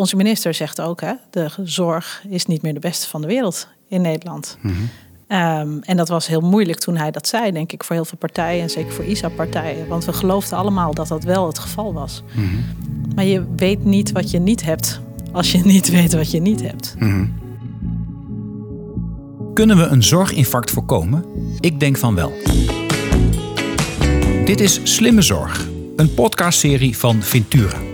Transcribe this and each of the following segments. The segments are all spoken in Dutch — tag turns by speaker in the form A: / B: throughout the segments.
A: onze minister zegt ook, hè, de zorg is niet meer de beste van de wereld in Nederland. Ehm, en dat was heel moeilijk toen hij dat zei, denk ik, voor heel veel partijen en zeker voor ISA-partijen. Want we geloofden allemaal dat dat wel het geval was. Maar je weet niet wat je niet hebt als je niet weet wat je niet hebt.
B: Kunnen we een zorginfarct voorkomen? Ik denk van wel. Dit is Slimme Zorg, een podcastserie van Ventura.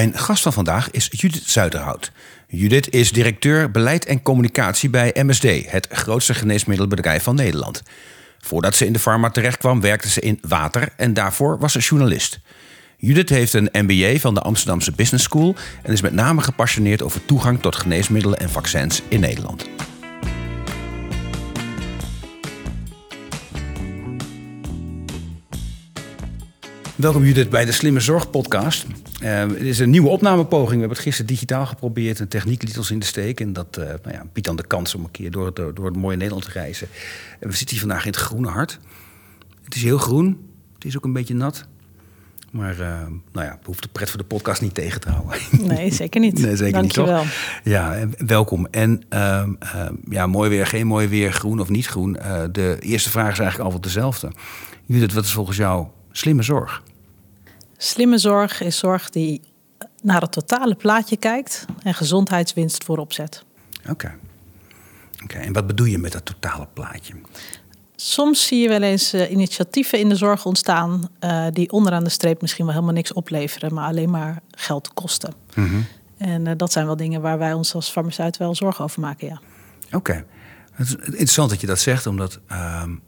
B: Mijn gast van vandaag is Judith Zuiderhout. Judith is directeur beleid en communicatie bij MSD, het grootste geneesmiddelbedrijf van Nederland. Voordat ze in de pharma terechtkwam, werkte ze in water en daarvoor was ze journalist. Judith heeft een MBA van de Amsterdamse Business School en is met name gepassioneerd over toegang tot geneesmiddelen en vaccins in Nederland. Welkom Judith bij de Slimme Zorg podcast. Uh, het is een nieuwe opnamepoging. We hebben het gisteren digitaal geprobeerd. Een techniek liet ons in de steek. En dat uh, nou ja, biedt dan de kans om een keer door het, door het mooie Nederland te reizen. En we zitten hier vandaag in het groene hart. Het is heel groen. Het is ook een beetje nat. Maar uh, nou ja, hoeft de pret voor de podcast niet tegen te houden.
A: Nee, zeker niet.
B: nee, zeker
A: Dank
B: niet, toch? Ja, welkom. En ehm, ja, mooi weer, geen mooi weer, groen of niet groen. de eerste vraag is eigenlijk altijd dezelfde. Judith, wat is volgens jou slimme zorg?
A: Slimme zorg is zorg die naar het totale plaatje kijkt en gezondheidswinst voorop zet.
B: Oké. Oké, en wat bedoel je met dat totale plaatje?
A: Soms zie je wel eens uh, initiatieven in de zorg ontstaan uh, die onderaan de streep misschien wel helemaal niks opleveren, maar alleen maar geld kosten. Mm -hmm. En uh, dat zijn wel dingen waar wij ons als farmaceut wel zorgen over maken, ja.
B: Oké. Okay. Het is interessant dat je dat zegt, omdat um,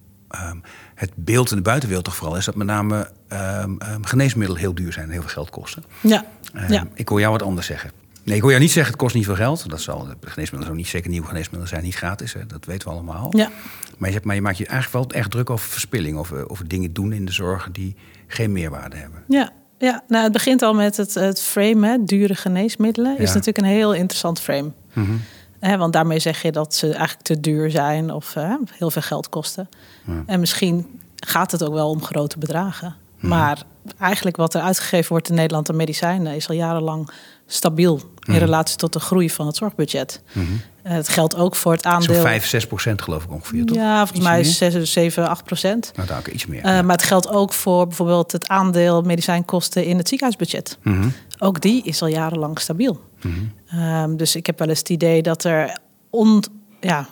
B: um, het beeld in de buitenwereld toch vooral is dat met name um, geneesmiddelen heel duur zijn en heel veel geld kosten.
A: Ja. ja.
B: Ik hoor jou wat anders zeggen. Nee, ik hoor jou niet zeggen het kost niet veel geld. Dat zal de geneesmiddelen zo niet, zeker nieuwe geneesmiddelen zijn niet gratis. Hè. Dat weten we allemaal.
A: Ja.
B: Maar, je, maar je maakt je eigenlijk wel echt druk over verspilling. Over, over dingen doen in de zorg die geen meerwaarde hebben.
A: Ja, ja, nou, het begint al met het, het frame, hè, dure geneesmiddelen. Is natuurlijk een heel interessant frame. Mm -hmm. He, want daarmee zeg je dat ze eigenlijk te duur zijn of he, heel veel geld kosten. Ja. En misschien gaat het ook wel om grote bedragen. Ja. Maar eigenlijk wat er uitgegeven wordt in Nederland aan medicijnen is al jarenlang stabiel in relatie tot de groei van het zorgbudget. Uh, het geldt ook voor het aandeel.
B: Zo'n 5, 6 procent geloof ik ongeveer. Toch?
A: Ja, volgens mij is 6, 7, 8 procent.
B: Nou, daar ook iets meer.
A: Uh, maar het geldt ook voor bijvoorbeeld het aandeel medicijnkosten in het ziekenhuisbudget. -huh. Ook die is al jarenlang stabiel. -huh. Um, dus ik heb wel eens het idee dat er on, ja,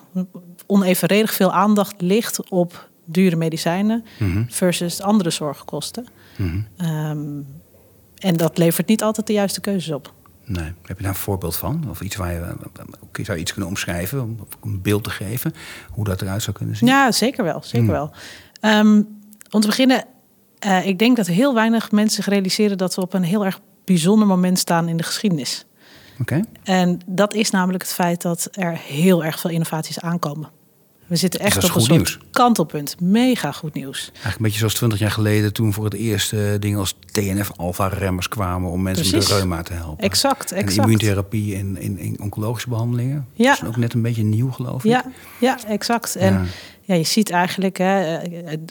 A: onevenredig veel aandacht ligt op dure medicijnen versus andere zorgkosten. Um, en dat levert niet altijd de juiste keuzes op.
B: Nee. Heb je daar een voorbeeld van? Of iets waar je, zou je iets kunnen omschrijven, om een beeld te geven, hoe dat eruit zou kunnen zien?
A: Ja, zeker wel. Zeker mm. wel. Um, om te beginnen, uh, ik denk dat heel weinig mensen zich realiseren dat we op een heel erg bijzonder moment staan in de geschiedenis.
B: Okay.
A: En dat is namelijk het feit dat er heel erg veel innovaties aankomen. We zitten echt op een soort
B: nieuws.
A: kantelpunt. Mega goed nieuws.
B: Eigenlijk een beetje zoals 20 jaar geleden toen voor het eerst uh, dingen als TNF-alpha-remmers kwamen om mensen Precies. met reuma te helpen.
A: Exact, exact.
B: En immuuntherapie in, in, in oncologische behandelingen.
A: Ja.
B: Dat is ook net een beetje nieuw, geloof ik.
A: Ja, ja exact. En ja. ja je ziet eigenlijk, hè,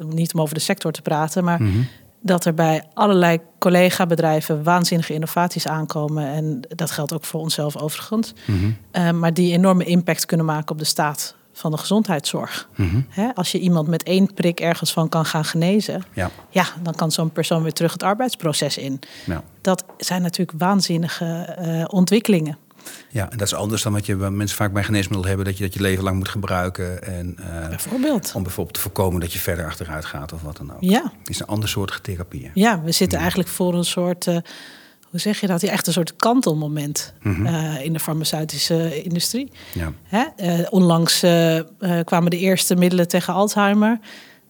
A: niet om over de sector te praten, maar mm -hmm. dat er bij allerlei collega-bedrijven waanzinnige innovaties aankomen. En dat geldt ook voor onszelf overigens. Mm -hmm. uh, maar die enorme impact kunnen maken op de staat van de gezondheidszorg.
B: Mhm.
A: Mm -hmm. als je iemand met één prik ergens van kan gaan genezen,
B: ja,
A: ja dan kan zo'n persoon weer terug het arbeidsproces in.
B: Ja.
A: Dat zijn natuurlijk waanzinnige uh, ontwikkelingen.
B: Ja, en dat is anders dan wat je mensen vaak bij geneesmiddelen hebben, dat je dat je leven lang moet gebruiken. En, uh,
A: bijvoorbeeld.
B: Om bijvoorbeeld te voorkomen dat je verder achteruit gaat of wat dan ook.
A: Ja.
B: Het is een ander soort therapieën.
A: Ja, we zitten mm. eigenlijk voor een soort. Uh, hoe zeg je dat? Ja, echt een soort kantelmoment
B: Mhm.
A: mm -hmm. uh, in de farmaceutische industrie.
B: Ja.
A: Hè? Uh, onlangs uh, kwamen de eerste middelen tegen Alzheimer.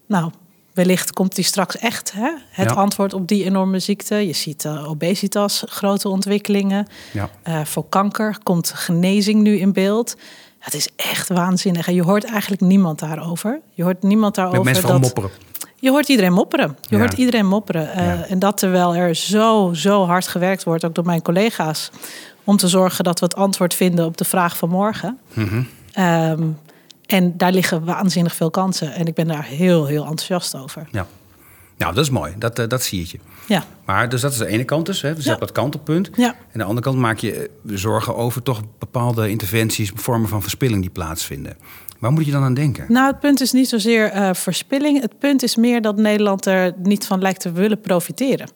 A: Nou, wellicht komt die straks echt hè? het
B: Ja.
A: antwoord op die enorme ziekte. Je ziet obesitas, grote ontwikkelingen.
B: Ja.
A: voor kanker komt genezing nu in beeld. Het is echt waanzinnig. En je hoort eigenlijk niemand daarover. Je hoort niemand daarover.
B: Met mensen van
A: dat...
B: mopperen.
A: Je hoort iedereen mopperen. Je
B: Ja.
A: hoort iedereen mopperen. Uh,
B: Ja.
A: En dat terwijl er zo, zo hard gewerkt wordt, ook door mijn collega's, om te zorgen dat we het antwoord vinden op de vraag van morgen.
B: Mhm.
A: Ehm, En daar liggen waanzinnig veel kansen. En ik ben daar heel, heel enthousiast over.
B: Ja. Nou, dat is mooi. Dat, uh, dat zie je.
A: Ja.
B: Maar dus dat is de ene kant dus. Hè. Dus hebt dat kantelpunt.
A: Ja.
B: En de andere kant maak je eh, zorgen over toch bepaalde interventies, vormen van verspilling die plaatsvinden. Waar moet je dan aan denken?
A: Nou, het punt is niet zozeer uh, verspilling. Het punt is meer dat Nederland er niet van lijkt te willen profiteren.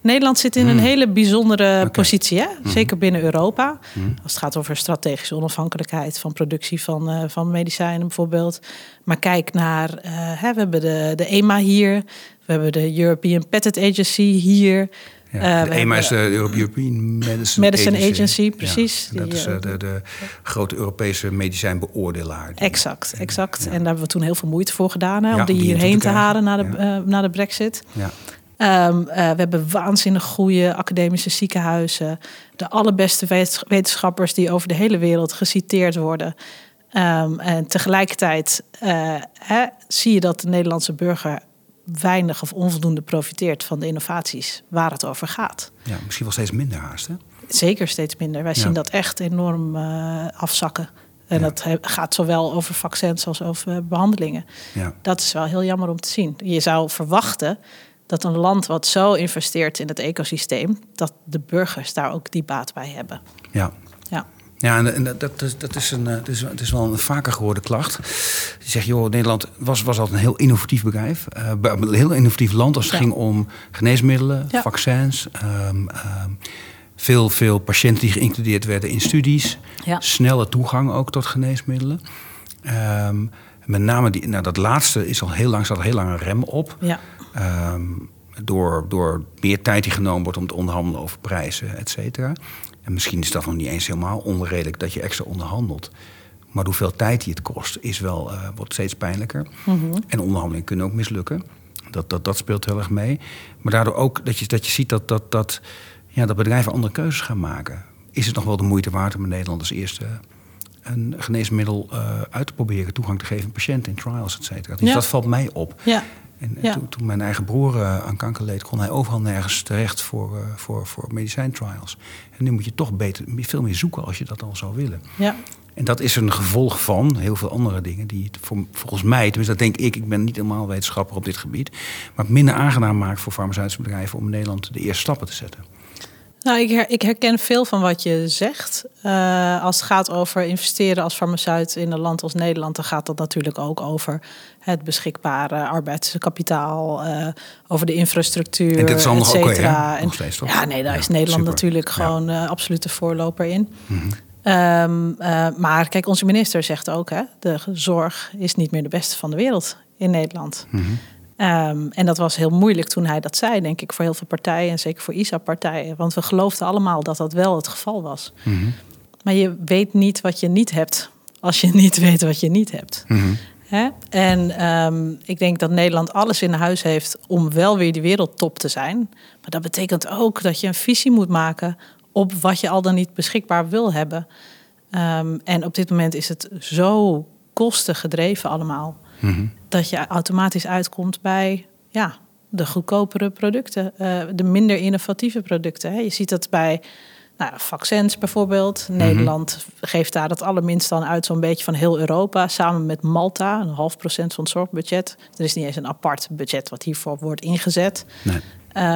A: Nederland zit in een hmm. hele bijzondere okay. positie, hè? Hmm. zeker binnen Europa. Hmm. Als het gaat over strategische onafhankelijkheid van productie van, uh, van medicijnen bijvoorbeeld. Maar kijk naar, uh, hè, we hebben de, de EMA hier, we hebben de European Patent Agency hier.
B: Ja, uh, EMA is de European Medicine,
A: Medicine Agency. precies.
B: Ja, dat is uh, de, de, grote Europese medicijnbeoordelaar.
A: Exact, exact. En daar hebben we toen heel veel moeite voor gedaan... Hè, om die hierheen te halen na de, uh, na de brexit. Ja. Um, we hebben waanzinnig goede academische ziekenhuizen. De allerbeste wetenschappers die over de hele wereld geciteerd worden. Um, en tegelijkertijd hè, zie je dat de Nederlandse burger weinig of onvoldoende profiteert van de innovaties waar het over gaat.
B: Ja, misschien wel steeds minder haast, hè?
A: Zeker steeds minder. Wij zien dat echt enorm uh, afzakken. En ja. dat gaat zowel over vaccins als over behandelingen. Ja. Dat is wel heel jammer om te zien. Je zou verwachten dat een land wat zo investeert in het ecosysteem, dat de burgers daar ook die baat bij hebben.
B: Ja.
A: Ja.
B: En dat, dat, is, dat is, een, het, is, het is wel een vaker gehoorde klacht. Die zegt, joh, Nederland was, was altijd een heel innovatief bedrijf. Uh, een heel innovatief land als het ging om geneesmiddelen, ja. vaccins. Um, um, veel, veel patiënten die geïncludeerd werden in studies.
A: Ja.
B: Snelle toegang ook tot geneesmiddelen. Um, met name die, nou, dat laatste is al heel lang, staat al heel lang een rem op.
A: Ja.
B: Door, door meer tijd die genomen wordt om te onderhandelen over prijzen, et cetera. En misschien is dat nog niet eens helemaal onredelijk dat je extra onderhandelt. Maar hoeveel tijd die het kost, is wel, uh, wordt steeds pijnlijker.
A: Mm -hmm.
B: En onderhandelingen kunnen ook mislukken. Dat, dat, dat speelt heel erg mee. Maar daardoor ook dat je, dat je ziet dat, dat, dat, ja, dat bedrijven andere keuzes gaan maken. Is het nog wel de moeite waard om in Nederland als eerste een geneesmiddel uh, uit te proberen, toegang te geven aan patiënten in trials, et cetera. Dus
A: ja.
B: dat valt mij op.
A: Ja.
B: En
A: Ja.
B: toen, toen mijn eigen broer uh, aan kanker leed, kon hij overal nergens terecht voor, uh, voor, voor medicijntrials. En nu moet je toch beter, veel meer zoeken als je dat al zou willen.
A: Ja.
B: En dat is een gevolg van heel veel andere dingen die het voor, volgens mij, tenminste dat denk ik, ik ben niet helemaal wetenschapper op dit gebied, maar het minder aangenaam maakt voor farmaceutische bedrijven om in Nederland de eerste stappen te zetten.
A: Nou, ik, her, ik, herken veel van wat je zegt. Uh, als het gaat over investeren als farmaceut in een land als Nederland, dan gaat dat natuurlijk ook over het beschikbare arbeidskapitaal, uh, over de infrastructuur,
B: en dat is cetera.
A: Ook,
B: nog steeds, toch?
A: Ja, nee, daar
B: ja,
A: is Nederland
B: super.
A: natuurlijk gewoon uh, absolute voorloper in. Mm -hmm. um, maar kijk, onze minister zegt ook, hè, de zorg is niet meer de beste van de wereld in Nederland.
B: Mhm.
A: Mm -hmm. Um, en dat was heel moeilijk toen hij dat zei, denk ik, voor heel veel partijen en zeker voor ISA-partijen. Want we geloofden allemaal dat dat wel het geval was.
B: Mhm.
A: Mm -hmm. Maar je weet niet wat je niet hebt als je niet weet wat je niet hebt.
B: Mhm.
A: Hè? En um, ik denk dat Nederland alles in huis heeft om wel weer die wereldtop te zijn. Maar dat betekent ook dat je een visie moet maken op wat je al dan niet beschikbaar wil hebben. Um, en op dit moment is het zo kostengedreven allemaal.
B: Mhm.
A: Mm -hmm. Dat je automatisch uitkomt bij ja, de goedkopere producten, uh, de minder innovatieve producten. Hè. Je ziet dat bij nou, vaccins bijvoorbeeld.
B: Mhm.
A: Mm -hmm. Nederland geeft daar het allerminst dan uit, zo'n beetje van heel Europa. Samen met Malta, een half procent van het zorgbudget. Er is niet eens een apart budget wat hiervoor wordt ingezet.
B: Nee.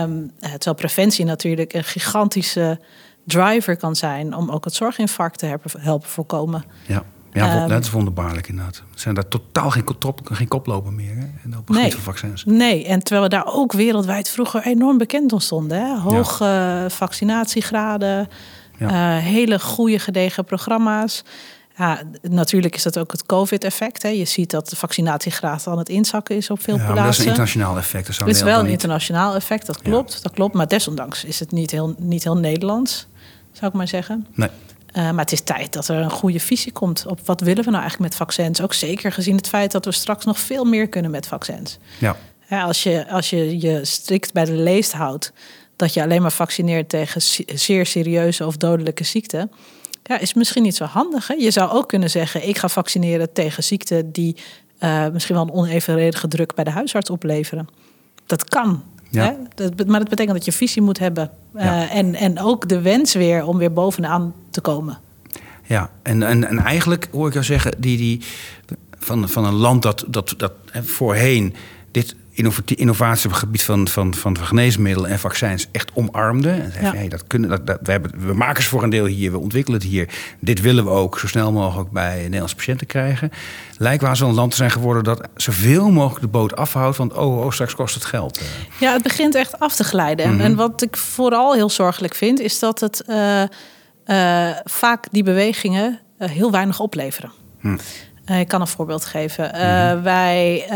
A: Um, terwijl preventie natuurlijk een gigantische driver kan zijn om ook het zorginfarct te helpen voorkomen.
B: Ja. Ja, um, dat is wonderbaarlijk inderdaad. Er zijn daar totaal geen, top, geen koploper meer hè? En op het
A: nee,
B: van vaccins.
A: Nee, en terwijl we daar ook wereldwijd vroeger enorm bekend om stonden. Hè? Hoge ja. uh, vaccinatiegraden, ja. uh, hele goede gedegen programma's. Ja, natuurlijk is dat ook het COVID-effect. Je ziet dat de vaccinatiegraad aan het inzakken is op veel
B: ja,
A: plaatsen.
B: dat is een internationaal effect. Dat
A: het is wel een niet... internationaal effect, dat klopt, ja. dat klopt. Maar desondanks is het niet heel, niet heel Nederlands, zou ik maar zeggen.
B: Nee.
A: Uh, maar het is tijd dat er een goede visie komt op wat willen we nou eigenlijk met vaccins. Ook zeker gezien het feit dat we straks nog veel meer kunnen met vaccins.
B: Ja.
A: Ja, als, je, als je je strikt bij de leest houdt dat je alleen maar vaccineert tegen zeer serieuze of dodelijke ziekten. Ja, is misschien niet zo handig. Hè? Je zou ook kunnen zeggen: ik ga vaccineren tegen ziekten die uh, misschien wel een onevenredige druk bij de huisarts opleveren. Dat kan.
B: Ja.
A: Dat, maar dat betekent dat je visie moet hebben. Uh, ja. en, en ook de wens weer om weer bovenaan te komen.
B: Ja, en, en, en eigenlijk hoor ik jou zeggen, die, die, van, van een land dat, dat, dat voorheen dit innovatie op het gebied van, van, van geneesmiddelen en vaccins echt omarmde. En zei, ja. hey, dat kunnen, dat, dat, we, hebben, we maken ze voor een deel hier, we ontwikkelen het hier. Dit willen we ook zo snel mogelijk bij Nederlandse patiënten krijgen. Lijkt wel zo'n land te zijn geworden dat zoveel mogelijk de boot afhoudt. Want oh, oh straks kost het geld.
A: Ja, het begint echt af te glijden. Mm En wat ik vooral heel zorgelijk vind, is dat het uh, uh, vaak die bewegingen uh, heel weinig opleveren. Hm. Uh, ik kan een voorbeeld geven. Uh, mm-hmm. Wij uh,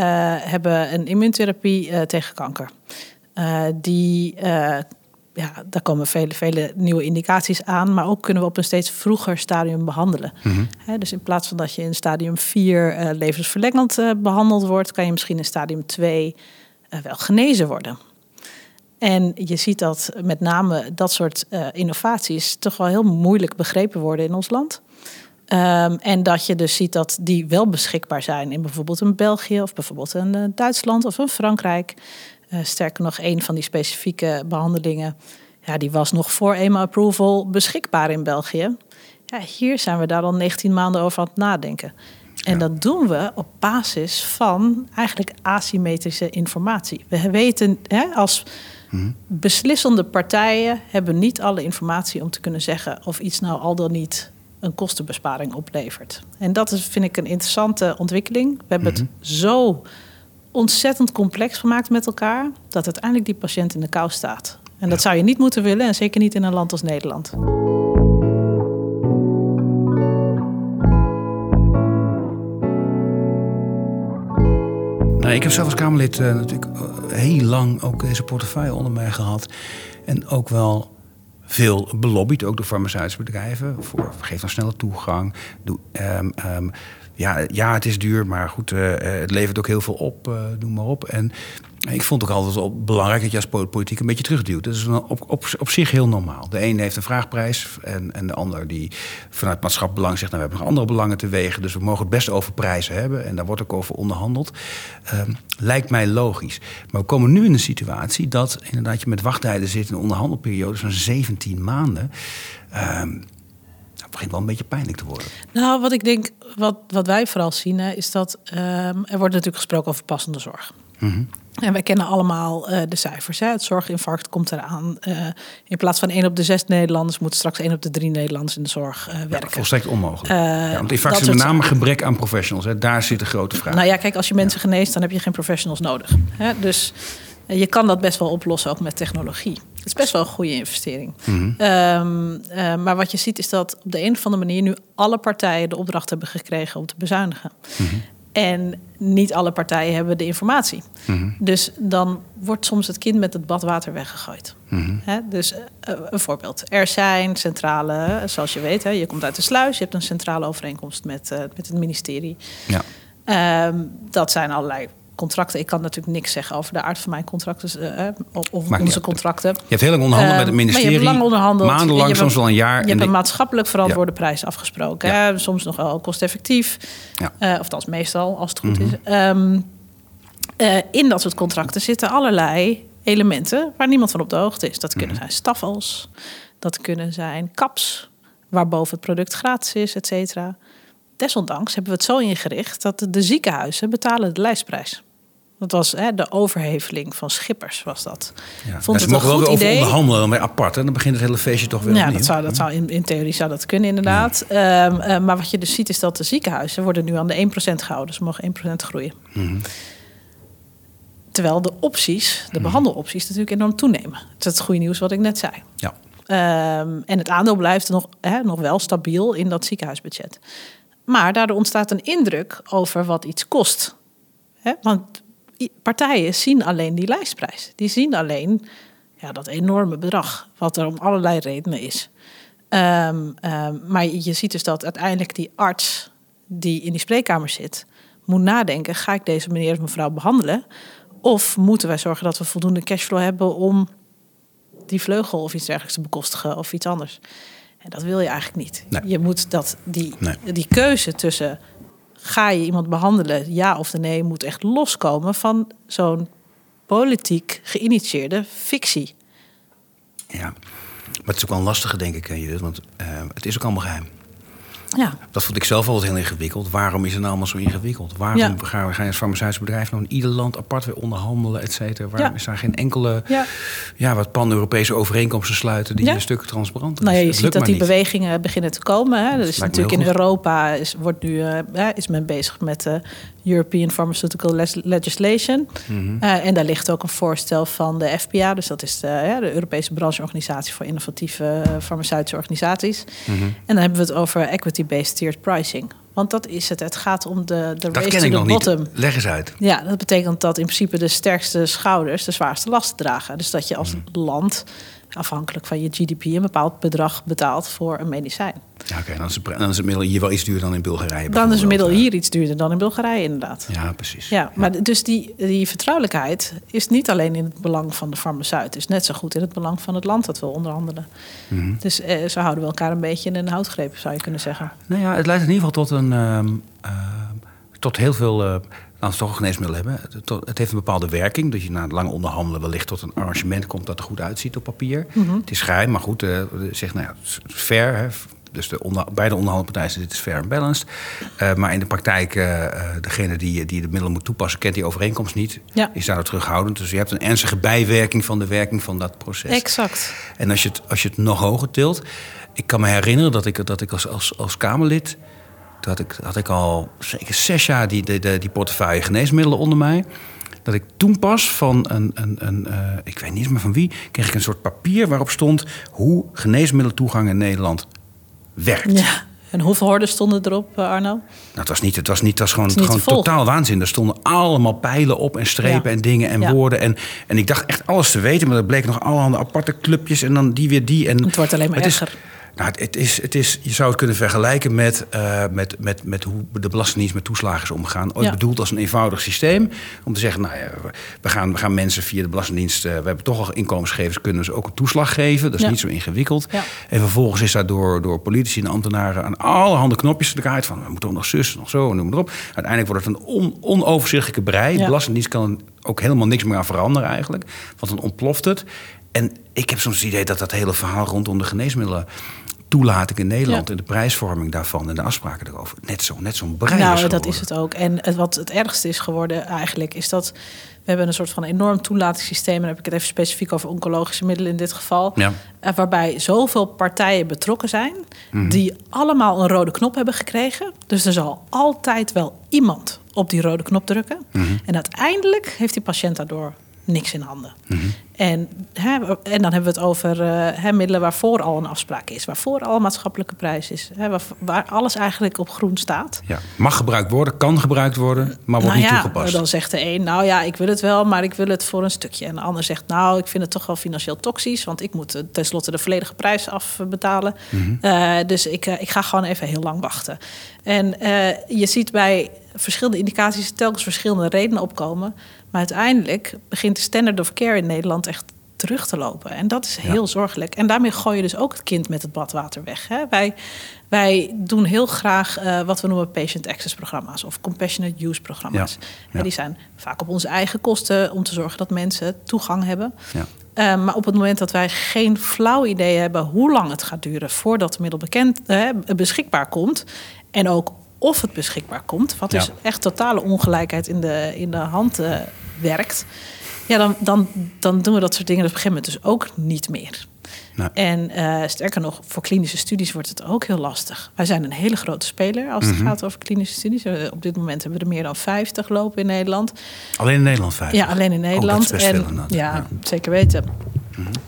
A: hebben een immuuntherapie tegen kanker. die, ja, daar komen vele, vele nieuwe indicaties aan. Maar ook kunnen we op een steeds vroeger stadium behandelen. Mm-hmm. dus in plaats van dat je in stadium 4 levensverlengend behandeld wordt... kan je misschien in stadium 2 wel genezen worden. En je ziet dat met name dat soort innovaties... toch wel heel moeilijk begrepen worden in ons land... Um, en dat je dus ziet dat die wel beschikbaar zijn in bijvoorbeeld een België of bijvoorbeeld een uh, Duitsland of een Frankrijk. Uh, sterker nog, een van die specifieke behandelingen, ja, die was nog voor EMA approval beschikbaar in België. Ja, hier zijn we daar al 19 maanden over aan het nadenken. En dat doen we op basis van eigenlijk asymmetrische informatie. We weten hè, als mhm. beslissende partijen hebben niet alle informatie om te kunnen zeggen of iets nou al dan niet een kostenbesparing oplevert. En dat is, vind ik een interessante ontwikkeling. We hebben het mhm. zo ontzettend complex gemaakt met elkaar dat uiteindelijk die patiënt in de kou staat. En dat zou je niet moeten willen, en zeker niet in een land als Nederland.
B: Nou, ik heb zelf als Kamerlid uh, natuurlijk eh, heel lang ook deze portefeuille onder mij gehad. En ook wel veel belobbyd, ook door farmaceutische bedrijven. Voor geef dan snelle toegang. Um, um, ja, ja, het is duur, maar goed, uh, het levert ook heel veel op, uh, noem maar op. En ik vond het ook altijd wel belangrijk dat je als politiek een beetje terugduwt. Dat is op, op, op zich heel normaal. De een heeft een vraagprijs en, en de ander die vanuit maatschappelijk belang zegt... nou, we hebben nog andere belangen te wegen, dus we mogen het best over prijzen hebben. En daar wordt ook over onderhandeld. Um, lijkt mij logisch. Maar we komen nu in een situatie dat inderdaad je met wachttijden zit... in onderhandelperiodes van 17 maanden... Dat begint wel een beetje pijnlijk te worden.
A: Nou, wat ik denk, wat, wat wij vooral zien, hè, is dat um, er wordt natuurlijk gesproken over passende zorg. Mm en wij kennen allemaal uh, de cijfers. Hè. Het zorginfarct komt eraan. Uh, in plaats van één op de zes Nederlanders moet straks één op de drie Nederlanders in de zorg uh, werken. Ja,
B: volstrekt onmogelijk. ja, want infarct is met name gebrek aan professionals. Hè. Daar zit de grote vraag.
A: Nou ja, kijk, als je mensen geneest, dan heb je geen professionals nodig. Hè. Dus je kan dat best wel oplossen, ook met technologie. Het is best wel een goede investering. Mm -hmm. um, maar wat je ziet is dat op de een of andere manier nu alle partijen de opdracht hebben gekregen om te bezuinigen. Mm -hmm. En niet alle partijen hebben de informatie. Mhm. Dus dan wordt soms het kind met het badwater weggegooid. Mm dus uh, een voorbeeld. Er zijn centrale, zoals je weet, je komt uit de sluis, je hebt een centrale overeenkomst met, uh, met het ministerie. Ja. Um, dat zijn allerlei contracten. Ik kan natuurlijk niks zeggen over de aard van mijn contracten uh, of onze contracten.
B: Je hebt heel lang onderhandeld met het ministerie.
A: Maar je hebt lang onderhandeld.
B: Maandenlang, soms wel een jaar.
A: Je hebt een maatschappelijk verantwoorde prijs afgesproken. Ja. Soms nog wel kosteffectief. Ja. Uh, of dat meestal, als het goed mm -hmm. is. Um, uh, in dat soort contracten zitten allerlei elementen waar niemand van op de hoogte is. Dat kunnen mm -hmm. zijn staffels, dat kunnen zijn caps, waarboven het product gratis is, et cetera desondanks hebben we het zo ingericht dat de ziekenhuizen betalen de lijstprijs. Dat was hè, de overheveling van Schippers, was dat.
B: Ja. Vond ja, het mogen wel over onderhandelen, dan weer apart. En dan begint het hele feestje toch weer
A: Ja, dat zou, dat zou in, in theorie zou dat kunnen, inderdaad. Ja. Um, uh, maar wat je dus ziet, is dat de ziekenhuizen worden nu aan de 1% gehouden. Ze mogen 1% groeien. Mm -hmm. Terwijl de opties, de mm. behandelopties, natuurlijk enorm toenemen. Dat is het goede nieuws wat ik net zei. Ja. Um, en het aandeel blijft nog, hè, nog wel stabiel in dat ziekenhuisbudget. Maar daardoor ontstaat een indruk over wat iets kost. Want partijen zien alleen die lijstprijs. Die zien alleen ja, dat enorme bedrag, wat er om allerlei redenen is. Um, um, maar je ziet dus dat uiteindelijk die arts die in die spreekkamer zit, moet nadenken: ga ik deze meneer of mevrouw behandelen? Of moeten wij zorgen dat we voldoende cashflow hebben om die vleugel of iets dergelijks te bekostigen of iets anders? En dat wil je eigenlijk niet. Je moet dat, die, die keuze tussen ga je iemand behandelen, ja of nee, moet echt loskomen van zo'n politiek geïnitieerde fictie.
B: Ja, maar het is ook wel een lastige, denk ik, Judith, want uh, het is ook allemaal geheim.
A: Ja.
B: Dat vond ik zelf altijd heel ingewikkeld. Waarom is het nou allemaal zo ingewikkeld? Waarom
A: Ja.
B: gaan we gaan als farmaceutisch bedrijf nou in ieder land apart weer onderhandelen, et cetera? Waarom
A: Ja.
B: is daar geen enkele
A: Ja.
B: ja, wat pan-Europese overeenkomsten sluiten die een stuk transparanter
A: Nou ja,
B: is?
A: je
B: Het
A: ziet dat die
B: niet.
A: bewegingen beginnen te komen. Hè. Dus
B: lijkt me
A: natuurlijk in. Europa is, wordt nu, eh, is men bezig met de European Pharmaceutical Legislation.
B: Mhm.
A: Eh, en daar ligt ook een voorstel van de FPA. Dus dat is de, ja, de Europese brancheorganisatie voor innovatieve eh, farmaceutische organisaties.
B: Mhm.
A: En dan hebben we het over equity-based tiered pricing. Want dat is het. Het gaat om de, de
B: Dat
A: race
B: ken
A: to
B: ik
A: the
B: nog
A: bottom.
B: niet. Leg eens uit.
A: Ja, dat betekent dat in principe de sterkste schouders de zwaarste lasten dragen. Dus dat je als
B: Hmm.
A: land, afhankelijk van je GDP, een bepaald bedrag betaalt voor een medicijn.
B: Ja, oké, dan, is het, dan is het middel hier wel iets duurder dan in Bulgarije.
A: Dan is het middel hier iets duurder dan in Bulgarije, inderdaad.
B: Ja, precies.
A: Ja, maar dus die, die vertrouwelijkheid is niet alleen in het belang van de farmaceut. Is net zo goed in het belang van het land dat we onderhandelen.
B: Mhm.
A: Dus eh, ze houden we elkaar een beetje in een houtgreep, zou je kunnen zeggen.
B: Nou ja, het leidt in ieder geval tot een. ehm, ehm, tot heel veel. eh als we toch een geneesmiddel hebben. Het, heeft een bepaalde werking. Dat je na het lange onderhandelen wellicht tot een arrangement komt dat er goed uitziet op papier.
A: Mhm.
B: Het is geheim, maar goed. eh zegt, nou ja, het is fair. Hè. Dus de onder, beide onderhandelpartijen dit is fair en balanced. Eh, maar in de praktijk, eh, degene die, die de middelen moet toepassen, kent die overeenkomst niet.
A: Ja.
B: Is daardoor terughoudend. Dus je hebt een ernstige bijwerking van de werking van dat proces.
A: Exact.
B: En als je het, als je het nog hoger tilt. Ik kan me herinneren dat ik, dat ik als, als, als Kamerlid. Dat ik, had ik al zeker zes jaar die, die, die, portefeuille geneesmiddelen onder mij. Dat ik toen pas van een, een, een eh, ik weet niet meer van wie, kreeg ik een soort papier waarop stond hoe geneesmiddelentoegang in Nederland werkt.
A: Ja. En hoeveel hordes stonden erop, eh, Arno?
B: Nou, het was niet, het was niet, het was gewoon,
A: Het
B: gewoon totaal waanzin. Er stonden allemaal pijlen op en strepen
A: Ja.
B: en dingen en
A: Ja.
B: woorden. En, en ik dacht echt alles te weten, maar er bleken nog allerhande aparte clubjes en dan die weer die. En
A: Het wordt alleen maar
B: het is-
A: erger.
B: Nou, het, is, het is, je zou het kunnen vergelijken met, eh, met, met, met hoe de Belastingdienst met toeslagen is omgegaan. Ooit
A: Ja.
B: bedoeld als een eenvoudig systeem. Om te zeggen, nou ja, we- gaan, we gaan mensen via de Belastingdienst... eh, we hebben toch al inkomensgevers, kunnen ze ook een toeslag geven. Dat is
A: Ja.
B: niet zo ingewikkeld.
A: Ja.
B: En vervolgens is daar door, door politici en ambtenaren... aan allerhande knopjes gedraaid van... we moeten ook nog zus, nog zo, noem maar op. Uiteindelijk wordt het een on, onoverzichtelijke brei. De. Belastingdienst kan ook helemaal niks meer aan veranderen eigenlijk. Want dan ontploft het. En ik heb soms het idee dat dat hele verhaal rondom de geneesmiddelen toelating in Nederland
A: Ja.
B: en de prijsvorming daarvan en de afspraken erover. Net zo, net zo'n brei
A: Nou,
B: is
A: dat is het ook. En het, wat het ergste is geworden eigenlijk, is dat we hebben een soort van enorm toelatingssysteem. En dan heb ik het even specifiek over oncologische middelen in dit geval.
B: Ja.
A: eh, Waarbij zoveel partijen betrokken zijn,
B: Mhm.
A: die allemaal een rode knop hebben gekregen. Dus er zal altijd wel iemand op die rode knop drukken.
B: Mhm.
A: En uiteindelijk heeft die patiënt daardoor niks in handen. En, hè, en dan hebben we het over eh, hè, middelen waarvoor al een afspraak is, waarvoor al maatschappelijke prijs is, hè, waar, waar alles eigenlijk op groen staat.
B: Ja, mag gebruikt worden, kan gebruikt worden, maar wordt
A: nou
B: niet
A: ja,
B: toegepast.
A: dan zegt de een, nou ja, ik wil het wel, maar ik wil het voor een stukje. En de ander zegt, nou, ik vind het toch wel financieel toxisch, want ik moet eh, tenslotte de volledige prijs afbetalen.
B: Mhm.
A: Eh, dus ik, ik ga gewoon even heel lang wachten. En je ziet bij verschillende indicaties telkens verschillende redenen opkomen. Maar uiteindelijk begint de standard of care in Nederland echt terug te lopen. En dat is heel zorgelijk. En daarmee gooi je dus ook het kind met het badwater weg. Hè? Wij, wij doen heel graag eh, wat we noemen patient access programma's of compassionate use programma's.
B: Ja, ja.
A: Die zijn vaak op onze eigen kosten om te zorgen dat mensen toegang hebben.
B: Ja.
A: Eh, maar op het moment dat wij geen flauw idee hebben hoe lang het gaat duren voordat het middel bekend, eh, beschikbaar komt. En ook of het beschikbaar komt, wat dus echt totale ongelijkheid in de, in de hand werkt. Ja, dan, dan, dan doen we dat soort dingen op een gegeven moment dus ook niet meer. En eh, sterker nog, voor klinische studies wordt het ook heel lastig. Wij zijn een hele grote speler als
B: Mhm.
A: het gaat over klinische studies. Eh, Op dit moment hebben we er meer dan 50 lopen in Nederland.
B: Alleen in Nederland vijf.
A: Ja, alleen in Nederland. en,
B: veel
A: ja,
B: Ja. Mhm.
A: zeker weten.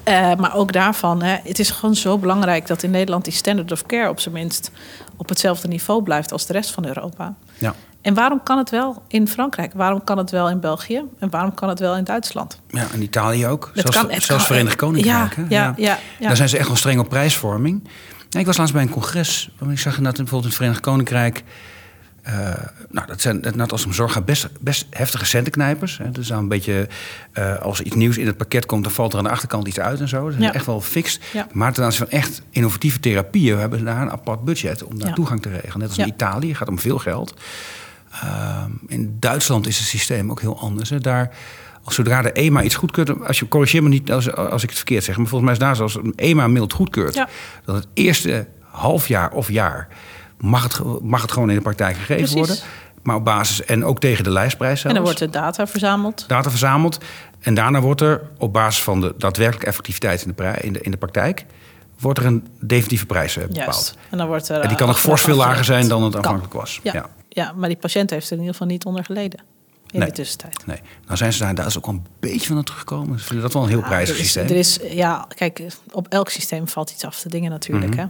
A: Eh, maar ook daarvan, hè, het is gewoon zo belangrijk dat in Nederland die standard of care op zijn minst op hetzelfde niveau blijft als de rest van Europa.
B: Ja.
A: En waarom kan het wel in Frankrijk? Waarom kan het wel in België? En waarom kan het wel in Duitsland?
B: ja, en Italië ook.
A: Het
B: zelfs
A: kan- het
B: zelfs
A: kan-
B: Verenigd Koninkrijk.
A: ja, ja, ja, ja.
B: Daar zijn ze echt wel streng op prijsvorming. Ik was laatst bij een congres. Ik zag inderdaad bijvoorbeeld in het Verenigd Koninkrijk... eh, nou, dat zijn net als om zorg gaat best, best heftige centenknijpers. Hè. Dus dan een beetje, eh, als er iets nieuws in het pakket komt, dan valt er aan de achterkant iets uit en zo. Dat is
A: Ja.
B: echt wel fixed.
A: Ja.
B: Maar ten aanzien van echt innovatieve therapieën hebben ze daar een apart budget om daar
A: Ja.
B: toegang te regelen. Net als in Italië, gaat om veel geld. Ehm, in Duitsland is het systeem ook heel anders. Hè. Daar, als zodra de EMA iets goedkeurt, als je corrigeer me niet als, als ik het verkeerd zeg, maar volgens mij is daar zoals een EMA middel goedkeurt,
A: Ja.
B: dan het eerste half jaar of jaar mag het, mag het gewoon in de praktijk gegeven
A: Precies.
B: worden. Maar op basis, en ook tegen de lijstprijs
A: En
B: zelfs.
A: dan wordt er data verzameld.
B: data verzameld. En daarna wordt er op basis van de daadwerkelijke effectiviteit in de, pra- in de, in de praktijk... wordt er een definitieve prijs eh, bepaald.
A: Juist. En dan wordt er.
B: En die kan ook
A: achteraf
B: fors veel lager zijn dan het
A: Kan.
B: aanvankelijk was.
A: Ja.
B: Ja.
A: Ja. maar die patiënt heeft er in ieder geval niet onder geleden. In
B: Nee.
A: de tussentijd.
B: Nee. Nou zijn ze daar, daar is ook wel een beetje van aan teruggekomen. Ze vinden dat wel een heel
A: Ja,
B: prijzig
A: er is,
B: systeem.
A: Er is, ja, kijk, op elk systeem valt iets af te dingen natuurlijk. hè.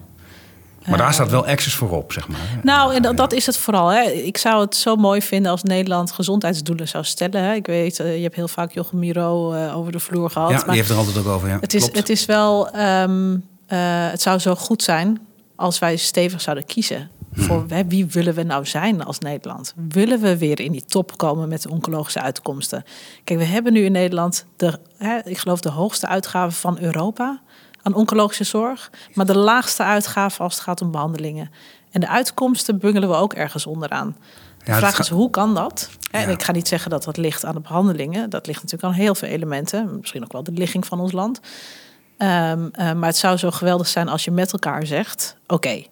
B: maar daar staat wel access voor op, zeg maar.
A: Nou, en dat, dat is het vooral. Hè. Ik zou het zo mooi vinden als Nederland gezondheidsdoelen zou stellen. Hè. Ik weet, eh, je hebt heel vaak Jochem Miro eh, over de vloer gehad.
B: Ja,
A: maar
B: die heeft er altijd ook over. Ja.
A: het, is,
B: Klopt.
A: het is wel, ehm, eh, het zou zo goed zijn als wij stevig zouden kiezen. Voor hè, wie willen we nou zijn als Nederland? Willen we weer in die top komen met de oncologische uitkomsten? Kijk, we hebben nu in Nederland, de, hè, ik geloof, de hoogste uitgaven van Europa aan oncologische zorg, maar de laagste uitgaven als het gaat om behandelingen. En de uitkomsten bungelen we ook ergens onderaan. De vraag is, hoe kan dat? En ik ga niet zeggen dat dat ligt aan de behandelingen. Dat ligt natuurlijk aan heel veel elementen. Misschien ook wel de ligging van ons land. Ehm, eh, maar het zou zo geweldig zijn als je met elkaar zegt: Oké,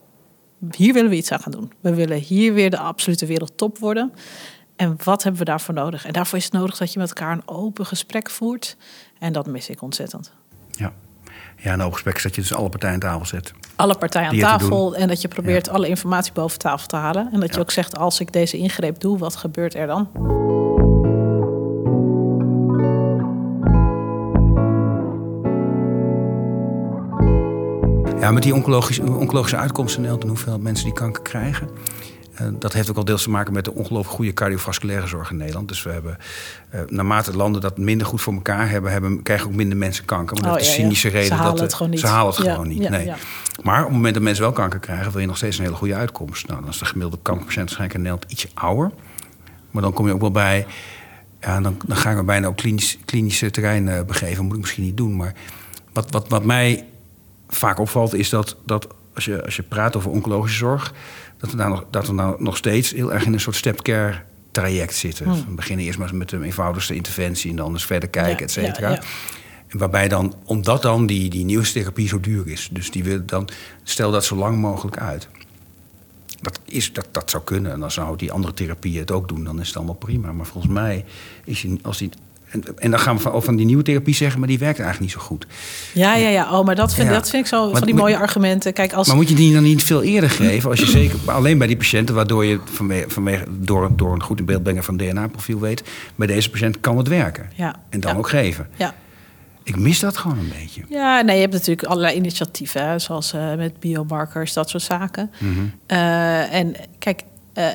A: hier willen we iets aan gaan doen. We willen hier weer de absolute wereldtop worden. En wat hebben we daarvoor nodig? En daarvoor is het nodig dat je met elkaar een open gesprek voert. En dat mis ik ontzettend.
B: Ja. ja, en open gesprek is dat je dus alle partijen aan tafel zet.
A: Alle partijen aan tafel en dat je probeert alle informatie boven tafel te halen. En dat je ook zegt: Als ik deze ingreep doe, wat gebeurt er dan?
B: Ja, met die oncologische, oncologische uitkomsten en hoeveel mensen die kanker krijgen. eh, dat heeft ook al deels te maken met de ongelooflijk goede cardiovasculaire zorg in Nederland. Dus we hebben, eh, naarmate landen dat minder goed voor elkaar hebben, hebben krijgen ook minder mensen kanker. Maar
A: Oh,
B: dat is de
A: ja,
B: cynische
A: Ze
B: reden
A: halen
B: dat
A: het gewoon niet.
B: ze halen het
A: Ja,
B: gewoon niet. nee. Maar op het moment dat mensen wel kanker krijgen, wil je nog steeds een hele goede uitkomst. Nou, dan is de gemiddelde kankerpatiënt waarschijnlijk in Nederland ietsje ouder. Maar dan kom je ook wel bij. Ja, dan, dan ga ik me bijna op klinisch, klinische terrein eh, begeven. Moet ik misschien niet doen. Maar wat, wat, wat mij vaak opvalt, is dat, dat als, je, als je praat over oncologische zorg, dat we, daar nog, dat we nou nog steeds heel erg in een soort stepcare traject zitten.
A: Hmm.
B: We beginnen eerst maar met de eenvoudigste interventie en dan eens verder kijken,
A: Ja,
B: et cetera.
A: ja, ja.
B: En Waarbij dan, omdat dan die, die nieuwe therapie zo duur is, dus die wil dan, stel dat zo lang mogelijk uit. Dat, is, dat, dat zou kunnen. En dan zou die andere therapieën het ook doen. Dan is het allemaal prima. Maar volgens mij is die, als die. En, en dan gaan we van, van die nieuwe therapie zeggen, maar die werkt eigenlijk niet zo goed.
A: Ja, ja, ja. Oh, maar dat vind,
B: Ja.
A: dat vind ik zo
B: Maar
A: van die
B: moet-
A: mooie argumenten. Kijk, als
B: Maar moet je die dan niet veel eerder geven? Als je zeker alleen bij die patiënten, waardoor je vanwege, vanwege, door, door een goed in beeld brengen van DNA-profiel weet, bij deze patiënt kan het werken.
A: Ja.
B: En dan
A: Ja.
B: ook geven.
A: ja.
B: Ik mis dat gewoon een beetje.
A: Ja, nee, je hebt natuurlijk allerlei initiatieven, hè, zoals eh, met biomarkers, dat soort zaken.
B: Mhm.
A: Eh, en kijk, eh,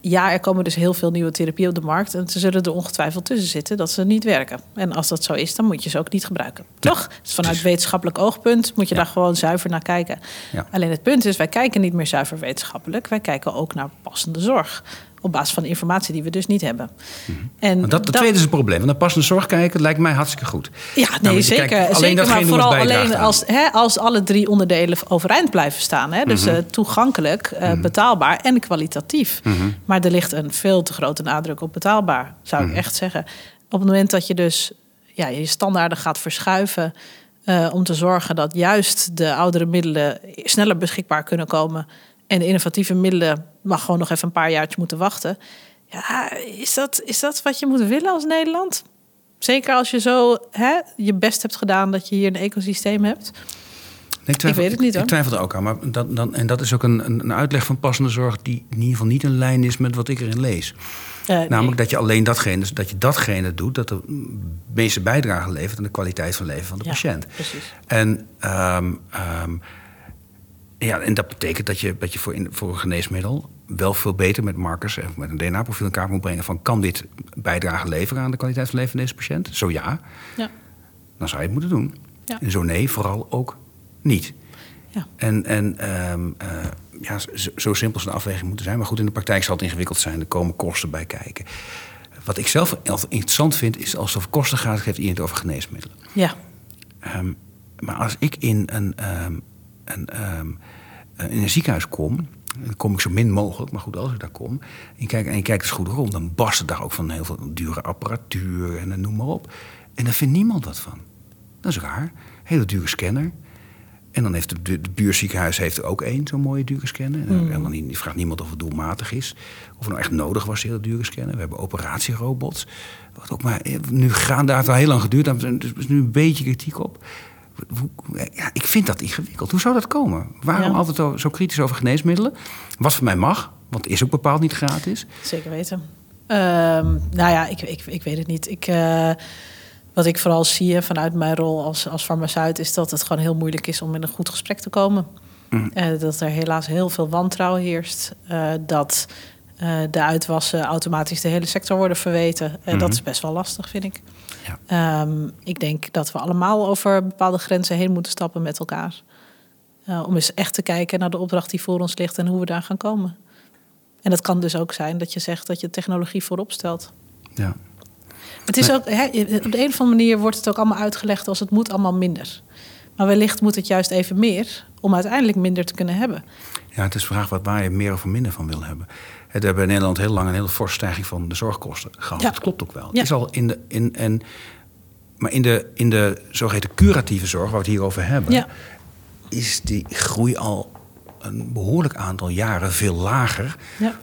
A: ja, er komen dus heel veel nieuwe therapieën op de markt. En ze zullen er ongetwijfeld tussen zitten dat ze niet werken. En als dat zo is, dan moet je ze ook niet gebruiken. Toch? Dus vanuit wetenschappelijk oogpunt moet je
B: Ja.
A: daar gewoon zuiver naar kijken.
B: Ja.
A: Alleen het punt is, wij kijken niet meer zuiver wetenschappelijk. Wij kijken ook naar passende zorg. Op basis van informatie die we dus niet hebben. En
B: Want dat, dat tweede is het probleem. Want naar passende zorg kijken lijkt mij hartstikke goed.
A: Ja,
B: Nou,
A: nee,
B: je
A: zeker.
B: kijkt alleen
A: zeker maar vooral alleen als, hè, als alle drie onderdelen overeind blijven staan. Hè? Dus
B: Mhm.
A: eh, toegankelijk, eh, betaalbaar en kwalitatief.
B: Mhm.
A: Maar er ligt een veel te grote nadruk op betaalbaar, zou
B: Mhm.
A: ik echt zeggen. Op het moment dat je dus ja, je standaarden gaat verschuiven... eh, om te zorgen dat juist de oudere middelen sneller beschikbaar kunnen komen... en de innovatieve middelen mag gewoon nog even een paar jaartjes moeten wachten... Ja, is dat, is dat wat je moet willen als Nederland? Zeker als je zo hè, je best hebt gedaan dat je hier een ecosysteem hebt.
B: Nee, twijfel-
A: Ik weet het niet, hoor.
B: Ik twijfel er ook aan. Maar dat, dan, en dat is ook een, een, uitleg van passende zorg... die in ieder geval niet in lijn is met wat ik erin lees.
A: Eh, nee.
B: Namelijk dat je alleen datgene, dat je datgene doet... dat de meeste bijdrage levert aan de kwaliteit van leven van de
A: Ja,
B: patiënt.
A: precies.
B: En, ehm, ehm, ja, en dat betekent dat je, dat je voor, in, voor een geneesmiddel... wel veel beter met markers en met een DNA-profiel in kaart moet brengen... van kan dit bijdrage leveren aan de kwaliteit van leven van deze patiënt? Zo ja,
A: Ja.
B: dan zou je het moeten doen.
A: Ja.
B: En zo nee, vooral ook niet.
A: Ja.
B: En, en ehm, eh, ja, zo, zo simpel zou de afweging moeten zijn. Maar goed, in de praktijk zal het ingewikkeld zijn. Er komen kosten bij kijken. Wat ik zelf interessant vind, is als het over kosten gaat, geeft het over geneesmiddelen.
A: ja.
B: Ehm, maar als ik in een, ehm, een, ehm, eh, in een ziekenhuis kom, dan kom ik zo min mogelijk, maar goed, als ik daar kom, en je kijkt, en je kijkt eens goed rond, dan barst het daar ook van heel veel dure apparatuur en noem maar op. En daar vindt niemand wat van. Dat is raar. Hele dure scanner. En dan heeft de, de buurziekenhuis heeft er ook één, zo'n mooie duurscanner. Mm. En dan die vraagt niemand of het doelmatig is. Of het nou echt nodig was, heel duurscannen. We hebben operatierobots. Wat ook maar, nu gaan daar al heel lang geduurd. Daar is nu een beetje kritiek op. Ja, ik vind dat ingewikkeld. Hoe zou dat komen? Waarom altijd zo kritisch over geneesmiddelen? Wat voor mij mag, want is ook bepaald niet gratis.
A: Zeker weten. Ehm, nou ja, ik, ik, ik weet het niet. Ik, uh, wat ik vooral zie vanuit mijn rol als, als farmaceut... is dat het gewoon heel moeilijk is om in een goed gesprek te komen. Mm. Uh, dat er helaas heel veel wantrouwen heerst. Uh, dat de uitwassen automatisch de hele sector worden verweten. Mm. Dat mm-hmm. is best wel lastig, vind ik. Ja. Um, ik denk dat we allemaal over bepaalde grenzen heen moeten stappen met elkaar. om eens echt te kijken naar de opdracht die voor ons ligt... en hoe we daar gaan komen. En dat kan dus ook zijn dat je zegt dat je technologie voorop stelt. Ja. Het is ook, op de een of andere manier wordt het ook allemaal uitgelegd als het moet allemaal minder. Maar wellicht moet het juist even meer om uiteindelijk minder te kunnen hebben.
B: Ja, het is de vraag wat waar je meer of minder van wil hebben. We hebben in Nederland heel lang een hele forse stijging van de zorgkosten gehad. Dat klopt ook wel. Ja. Het is al in de, in, en, maar in de, in de zogeheten curatieve zorg, waar we het hier over hebben, ja. is die groei al een behoorlijk aantal jaren veel lager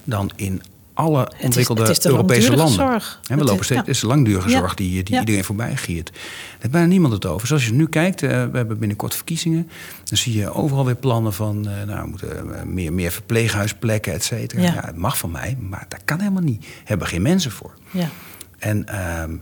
B: dan in alle ontwikkelde het is, het is Europese landen.
A: Zorg.
B: we lopen steeds, Het is langdurige zorg die, die iedereen voorbij giert. Daar heeft bijna niemand het over. Zoals je nu kijkt, uh, we hebben binnenkort verkiezingen. Dan zie je overal weer plannen van uh, nou, we moeten uh, meer, meer verpleeghuisplekken, et cetera. Ja. het mag van mij, maar dat kan helemaal niet. We hebben geen mensen voor. Ja. En um,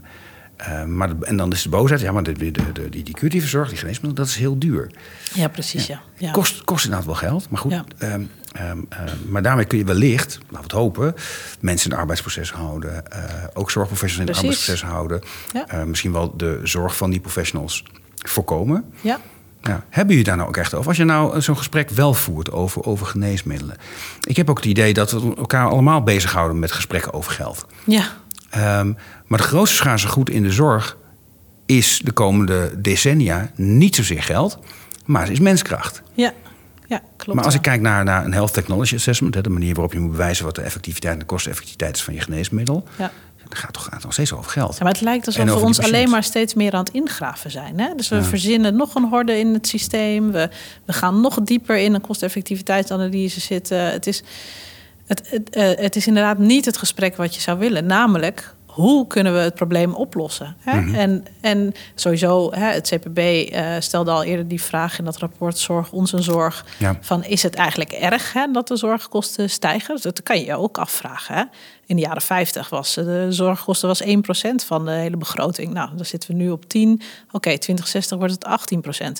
B: uh, maar, en dan is de boosheid, ja, maar de, de, de, die, die curatieve zorg, die geneesmiddelen, dat is heel duur.
A: Ja, precies, ja. ja.
B: Kost, kost inderdaad wel geld, maar goed. Ja. Um, um, maar daarmee kun je wellicht, laten we het hopen, mensen in het arbeidsproces houden. Uh, ook zorgprofessionals in het arbeidsproces houden. Ja. Uh, misschien wel de zorg van die professionals voorkomen. Ja. Ja. Hebben jullie daar nou ook echt over? Als je nou zo'n gesprek wel voert over, over geneesmiddelen. Ik heb ook het idee dat we elkaar allemaal bezighouden met gesprekken over geld. Ja. Um, maar de grootste schaarse goed in de zorg is de komende decennia niet zozeer geld, maar het is menskracht.
A: Ja, ja klopt.
B: Maar als ik kijk naar, naar een health technology assessment, de manier waarop je moet bewijzen wat de effectiviteit en de kosteneffectiviteit is van je geneesmiddel. Ja. Dan gaat toch gaat nog steeds over geld.
A: Ja, maar het lijkt alsof we ons alleen maar steeds meer aan het ingraven zijn. Hè? Dus we verzinnen nog een horde in het systeem. We, we gaan nog dieper in een kosteneffectiviteitsanalyse zitten. Het is, het, het, uh, het is inderdaad niet het gesprek wat je zou willen. Namelijk, hoe kunnen we het probleem oplossen? Hè? Mhm. en, en sowieso, hè, het CPB uh, eh, stelde al eerder die vraag in dat rapport Zorg ons een zorg. Van is het eigenlijk erg hè, dat de zorgkosten stijgen? Dus dat kan je je ook afvragen. Hè? In de jaren 50 was de zorgkosten was 1% van de hele begroting. Nou, dan zitten we nu op 10. Oké, okay, 2060 wordt het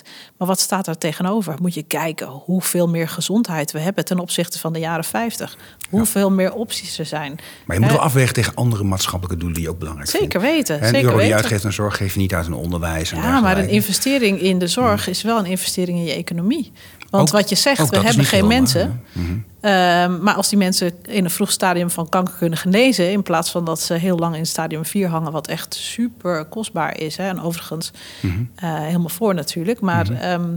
A: 18%. Maar wat staat daar tegenover? Moet je kijken hoeveel meer gezondheid we hebben ten opzichte van de jaren 50. Hoeveel meer opties er zijn.
B: Maar je moet wel afwegen tegen andere maatschappelijke doelen die ook belangrijk
A: zijn. Zeker weten.
B: En
A: zeker
B: euro
A: die
B: je uitgeeft aan zorg geef je niet uit een onderwijs. En
A: ja, maar een investering in de zorg is wel een investering in je economie. Want wat je zegt, we hebben geen mensen. Maar, mhm. ehm, maar als die mensen in een vroeg stadium van kanker kunnen genezen, in plaats van dat ze heel lang in stadium 4 hangen, wat echt super kostbaar is. Hè, en overigens mhm. eh, helemaal voor natuurlijk. Maar mhm. ehm,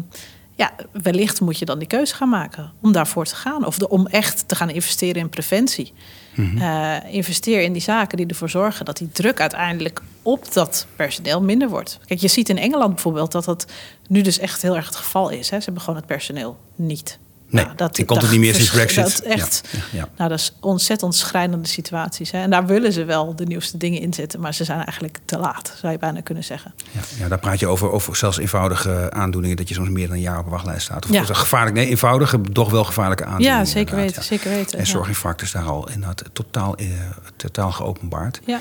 A: ja, wellicht moet je dan die keuze gaan maken om daarvoor te gaan. Of de, om echt te gaan investeren in preventie. Uh, investeer in die zaken die ervoor zorgen dat die druk uiteindelijk op dat personeel minder wordt. Kijk, je ziet in Engeland bijvoorbeeld dat dat nu dus echt heel erg het geval is. Hè. Ze hebben gewoon het personeel niet.
B: Nee, nou, dat, komt het niet meer sinds Brexit.
A: Dat echt, ja, ja, Nou, dat is ontzettend schrijnende situaties. Hè. En daar willen ze wel de nieuwste dingen in zetten, maar ze zijn eigenlijk te laat, zou je bijna kunnen zeggen.
B: Ja, ja daar praat je over, over zelfs eenvoudige aandoeningen, dat je soms meer dan een jaar op een wachtlijst staat. Of ja. gevaarlijk, nee, eenvoudige, toch wel gevaarlijke aandoeningen.
A: Ja, zeker weten, zeker weten.
B: En zorginfarct is daar al inderdaad totaal, eh, totaal geopenbaard. Ja.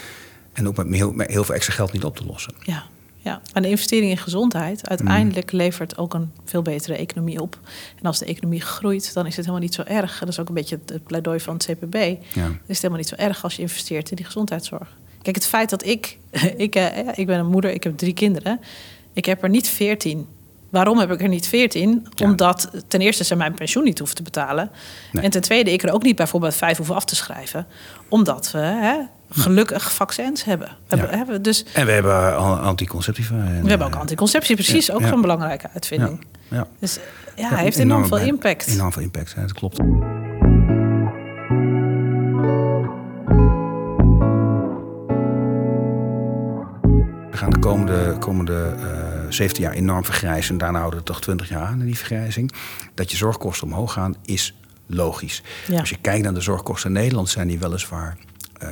B: En ook met heel, met heel veel extra geld niet op te lossen.
A: Ja, ja, en de investering in gezondheid uiteindelijk mm. levert ook een veel betere economie op. En als de economie groeit, dan is het helemaal niet zo erg. Dat is ook een beetje het pleidooi van het CPB. Ja. Het is helemaal niet zo erg als je investeert in die gezondheidszorg. Kijk, het feit dat ik, ik, eh, ik ben een moeder, ik heb drie kinderen. Ik heb er niet veertien Waarom heb ik er niet 14? Omdat ten eerste ze mijn pensioen niet hoeven te betalen. En ten tweede ik er ook niet bijvoorbeeld vijf hoef af te schrijven. Omdat we hè, gelukkig vaccins hebben. We ja. hebben dus,
B: en we hebben anticonceptiva. En,
A: we hebben ook anticonceptie, precies. Ook zo'n belangrijke uitvinding. Ja. Dus ja, hij heeft enorm, veel impact.
B: Enorm veel impact, dat klopt. We gaan de komende, komende uh, 17 jaar enorm vergrijzen. En daarna houden we toch 20 jaar aan, die vergrijzing. Dat je zorgkosten omhoog gaan, is logisch. Als je kijkt naar de zorgkosten in Nederland, zijn die weliswaar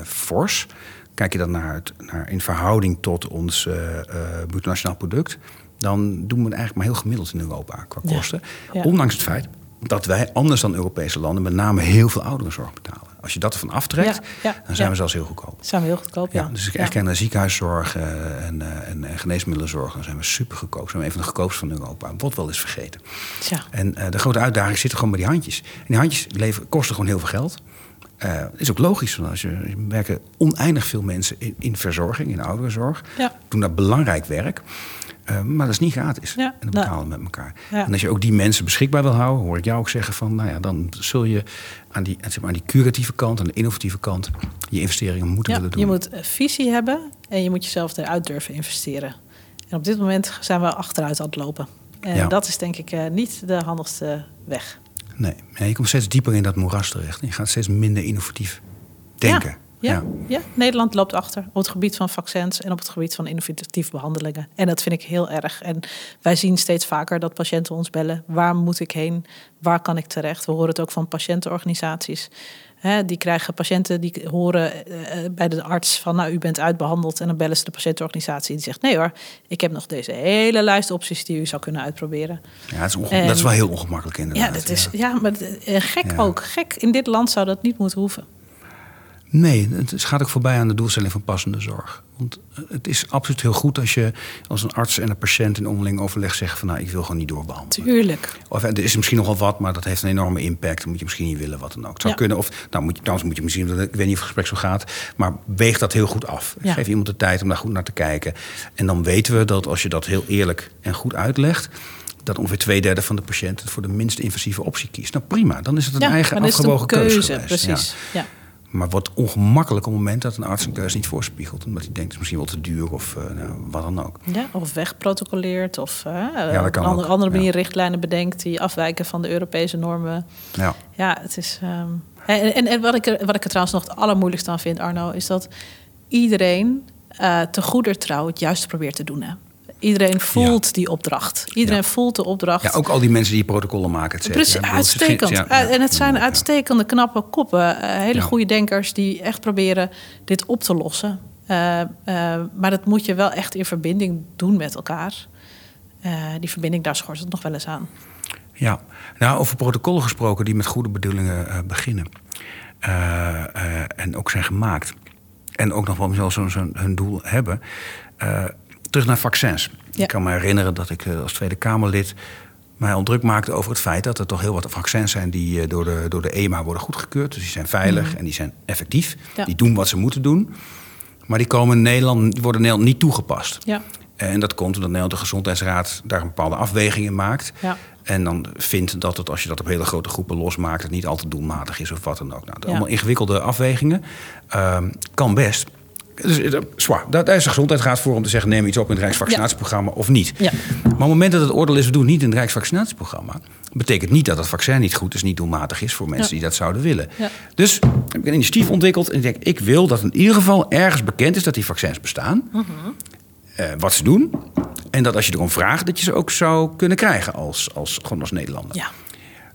B: fors. Kijk je dan naar, het, naar in verhouding tot ons uh, bruto nationaal product, dan doen we het eigenlijk maar heel gemiddeld in Europa qua kosten. Ondanks het feit dat wij anders dan Europese landen met name heel veel ouderenzorg betalen. Als je dat ervan aftrekt, dan zijn we zelfs heel goedkoop.
A: Zijn we heel goedkoop, ja.
B: dus als ik echt kijk naar ziekenhuiszorg en, en, en, geneesmiddelenzorg, dan zijn we super goedkoop. Zijn we een van de goedkoopste van Europa. Wordt wel eens vergeten. En de grote uitdaging zit gewoon bij die handjes. En die handjes leven, kosten gewoon heel veel geld. Uh, is ook logisch, want als je, werken oneindig veel mensen in, in verzorging, in ouderenzorg. Ja. Doen dat belangrijk werk. Uh, maar dat is niet gratis. Ja, en dat nou, betalen we met elkaar. En als je ook die mensen beschikbaar wil houden, hoor ik jou ook zeggen van, nou ja, dan zul je aan die, zeg maar, aan die curatieve kant, aan de innovatieve kant, je investeringen moeten willen doen.
A: Je moet visie hebben en je moet jezelf eruit durven investeren. En op dit moment zijn we achteruit aan het lopen. En dat is denk ik uh, niet de handigste weg.
B: Nee, je komt steeds dieper in dat moeras terecht. Je gaat steeds minder innovatief denken.
A: Ja, ja. ja, Nederland loopt achter op het gebied van vaccins en op het gebied van innovatieve behandelingen. En dat vind ik heel erg. En wij zien steeds vaker dat patiënten ons bellen. Waar moet ik heen? Waar kan ik terecht? We horen het ook van patiëntenorganisaties die krijgen patiënten die horen eh, eh, bij de arts van nou u bent uitbehandeld en dan bellen ze de patiëntenorganisatie die zegt nee hoor, ik heb nog deze hele lijst opties die u zou kunnen uitproberen.
B: Ja, dat is, dat is wel heel ongemakkelijk inderdaad.
A: Ja, dat is, ja. maar eh, gek ook. Gek, in dit land zou dat niet moeten hoeven.
B: Nee, het gaat ook voorbij aan de doelstelling van passende zorg. Want het is absoluut heel goed als je als een arts en een patiënt in onderling overleg zegt van nou ik wil gewoon niet doorbehandelen.
A: Tuurlijk.
B: Of er is misschien nog wel wat, maar dat heeft een enorme impact. Dan moet je misschien niet willen wat dan ook. Het zou kunnen. Of nou moet je, trouwens moet je misschien, ik weet niet of het gesprek zo gaat, maar weeg dat heel goed af. Geef iemand de tijd om daar goed naar te kijken. En dan weten we dat als je dat heel eerlijk en goed uitlegt dat ongeveer twee derde van de patiënten voor de minst invasieve optie kiest. Nou prima, dan is het een eigen afgewogen keuze. keuze
A: precies. Ja.
B: Maar wordt ongemakkelijk op het moment dat een arts een keuze niet voorspiegelt. Omdat hij denkt, het is misschien wel te duur of uh, nou, wat dan ook.
A: Ja, of wegprotocoleert of uh, ja, op een andere, andere manier richtlijnen bedenkt die afwijken van de Europese normen. Ja, ja het is. Um, en, en, en, wat, ik er, wat ik er trouwens nog het allermoeilijkste aan vind, Arno, is dat iedereen uh, te goeder trouw het juiste probeert te doen. Hè? Iedereen voelt die opdracht. Iedereen voelt de opdracht.
B: Ja, ook al die mensen die protocollen maken.
A: Het Precies, uitstekend. en het zijn uitstekende, knappe koppen. Uh, hele goede denkers die echt proberen dit op te lossen. Uh, uh, maar dat moet je wel echt in verbinding doen met elkaar. die verbinding, daar schort het nog wel eens aan.
B: Ja, nou, over protocollen gesproken die met goede bedoelingen beginnen. en ook zijn gemaakt. En ook nog wel zo, zo hun doel hebben terug naar vaccins. Ik kan me herinneren dat ik eh, als Tweede Kamerlid mij al maakte over het feit dat er toch heel wat vaccins zijn die eh, door de, door de EMA worden goedgekeurd. Dus die zijn veilig mhm. en die zijn effectief. Die doen wat ze moeten doen. Maar die komen in Nederland, die worden in Nederland niet toegepast. Ja. En dat komt omdat Nederland de Gezondheidsraad daar een bepaalde afweging in maakt. Ja. En dan vindt dat het, als je dat op hele grote groepen losmaakt, het niet altijd doelmatig is of wat dan ook. Nou, allemaal ingewikkelde afwegingen. Ehm, kan best. Dus, eh, zwaar, daar is de gezondheidsraad voor om te zeggen: neem iets op in het Rijksvaccinatieprogramma of niet. Ja. Maar op het moment dat het oordeel is: we doen niet in het Rijksvaccinatieprogramma, betekent niet dat het vaccin niet goed is, niet doelmatig is voor mensen die dat zouden willen. Dus heb ik een initiatief ontwikkeld en ik denk: ik wil dat in ieder geval ergens bekend is dat die vaccins bestaan, uh wat ze doen. En dat als je erom vraagt, dat je ze ook zou kunnen krijgen als, als, gewoon als Nederlander. Ja.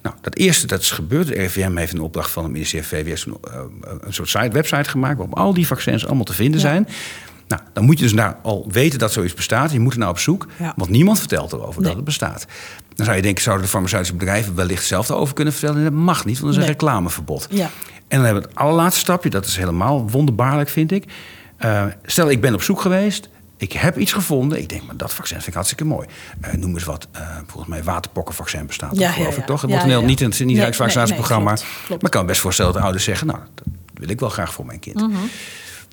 B: Nou, dat eerste dat is gebeurd. De RIVM heeft een opdracht van het ministerie van VWS een, uh, een soort site, website gemaakt waarop al die vaccins allemaal te vinden zijn. Nou, dan moet je dus daar al weten dat zoiets bestaat. Je moet er nou op zoek, want niemand vertelt erover dat het bestaat. Dan zou je denken, zouden de farmaceutische bedrijven wellicht zelf erover kunnen vertellen? En dat mag niet, want er is een reclameverbod. Ja. En dan hebben we het allerlaatste stapje, dat is helemaal wonderbaarlijk, vind ik. Uh, stel, ik ben op zoek geweest ik heb iets gevonden. Ik denk, maar dat vaccin vind ik hartstikke mooi. Uh, noem eens wat. Uh, volgens mij waterpokkenvaccin bestaat. Ja, geloof ik toch? Het wordt ja, niet in het niet nee, vaccinatieprogramma. Nee, maar ik kan best voorstellen dat ouders zeggen... nou, dat wil ik wel graag voor mijn kind. Mm -hmm.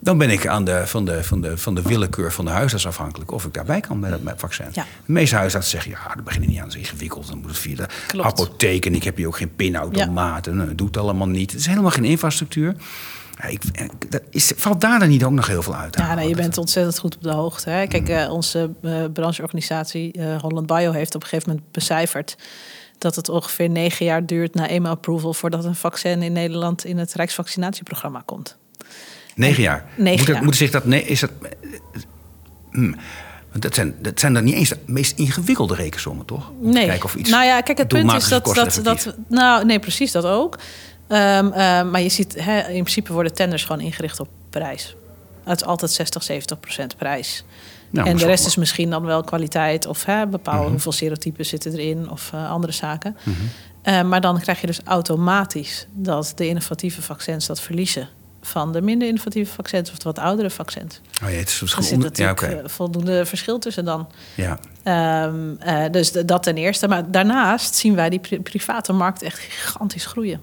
B: Dan ben ik aan de, van, de, van, de, van de willekeur van de huisarts afhankelijk... of ik daarbij kan met het vaccin. De meeste huisartsen zeggen, ja, daar begin niet aan. Dat is ingewikkeld. Dan moet het via de Klopt. apotheek. En ik heb hier ook geen pinautomaat. En dat doet allemaal niet. Het is helemaal geen infrastructuur. Ik, dat is, valt daar dan niet ook nog heel veel uit?
A: Ja, je bent ontzettend goed op de hoogte. Hè? Kijk, uh, onze uh, brancheorganisatie uh, Holland Bio heeft op een gegeven moment becijferd dat het ongeveer negen jaar duurt na eenmaal approval voordat een vaccin in Nederland in het Rijksvaccinatieprogramma komt.
B: Negen jaar?
A: Negen
B: moet,
A: jaar.
B: moet zich dat. Nee, is dat. Want dat zijn, dat zijn dan niet eens de meest ingewikkelde rekensommen, toch?
A: Om nee. Kijken of iets nou ja, kijk, het punt is dat, dat, dat. Nou, nee, precies dat ook. Um, uh, maar je ziet, hè, in principe worden tenders gewoon ingericht op prijs. Het is altijd 60, 70 procent prijs. Nou, en de rest is misschien dan wel kwaliteit of hè, bepalen mhm. hoeveel serotypen zitten erin of uh, andere zaken. Mm uh, maar dan krijg je dus automatisch dat de innovatieve vaccins dat verliezen van de minder innovatieve vaccins of de wat oudere vaccins.
B: Oh ja, het is
A: verschil. Er zit natuurlijk ja, okay. Eh, voldoende verschil tussen dan. Ja. Um, uh, dus dat ten eerste. Maar daarnaast zien wij die private markt echt gigantisch groeien.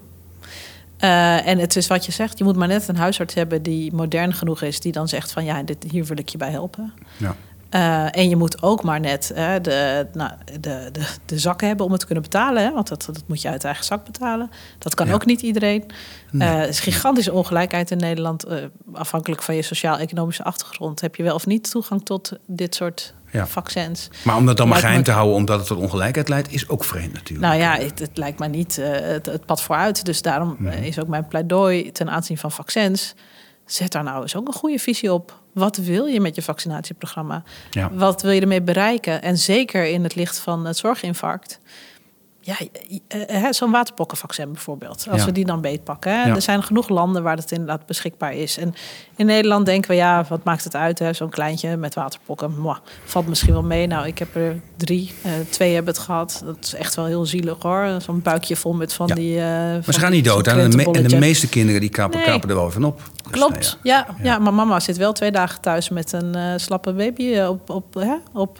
A: Uh, en het is wat je zegt, je moet maar net een huisarts hebben die modern genoeg is, die dan zegt van ja, dit, hier wil ik je bij helpen. Ja. Uh, en je moet ook maar net uh, de, nou, de, de, de zakken hebben om het te kunnen betalen. Hè? Want dat, dat moet je uit eigen zak betalen. Dat kan ook niet iedereen. Nee. Uh, er is gigantische ongelijkheid in Nederland. afhankelijk van je sociaal-economische achtergrond heb je wel of niet toegang tot dit soort ja. vaccins.
B: Maar om dat dan maar geheim te houden omdat het tot ongelijkheid leidt, is ook vreemd natuurlijk.
A: Nou ja, het, het lijkt mij niet het, het, pad vooruit. Dus daarom mhm. is ook mijn pleidooi ten aanzien van vaccins. Zet daar nou eens ook een goede visie op wat wil je met je vaccinatieprogramma? Ja. Wat wil je ermee bereiken? En zeker in het licht van het zorginfarct ja, eh, eh, zo'n waterpokkenvaccin bijvoorbeeld. Als we die dan beetpakken. Hè? Er zijn genoeg landen waar het inderdaad beschikbaar is. En in Nederland denken we, ja, wat maakt het uit? Zo'n kleintje met waterpokken. Mwah, valt misschien wel mee. Nou, ik heb er drie. Uh, twee hebben het gehad. Dat is echt wel heel zielig hoor. Zo'n buikje vol met van die... Uh,
B: maar ze gaan niet dood. En de, en de meeste kinderen die kappen, nee. kappen er wel vanop.
A: Dus, Klopt, ja. Ja, ja. Maar mama zit wel twee dagen thuis met een slappe baby op... op, hè, op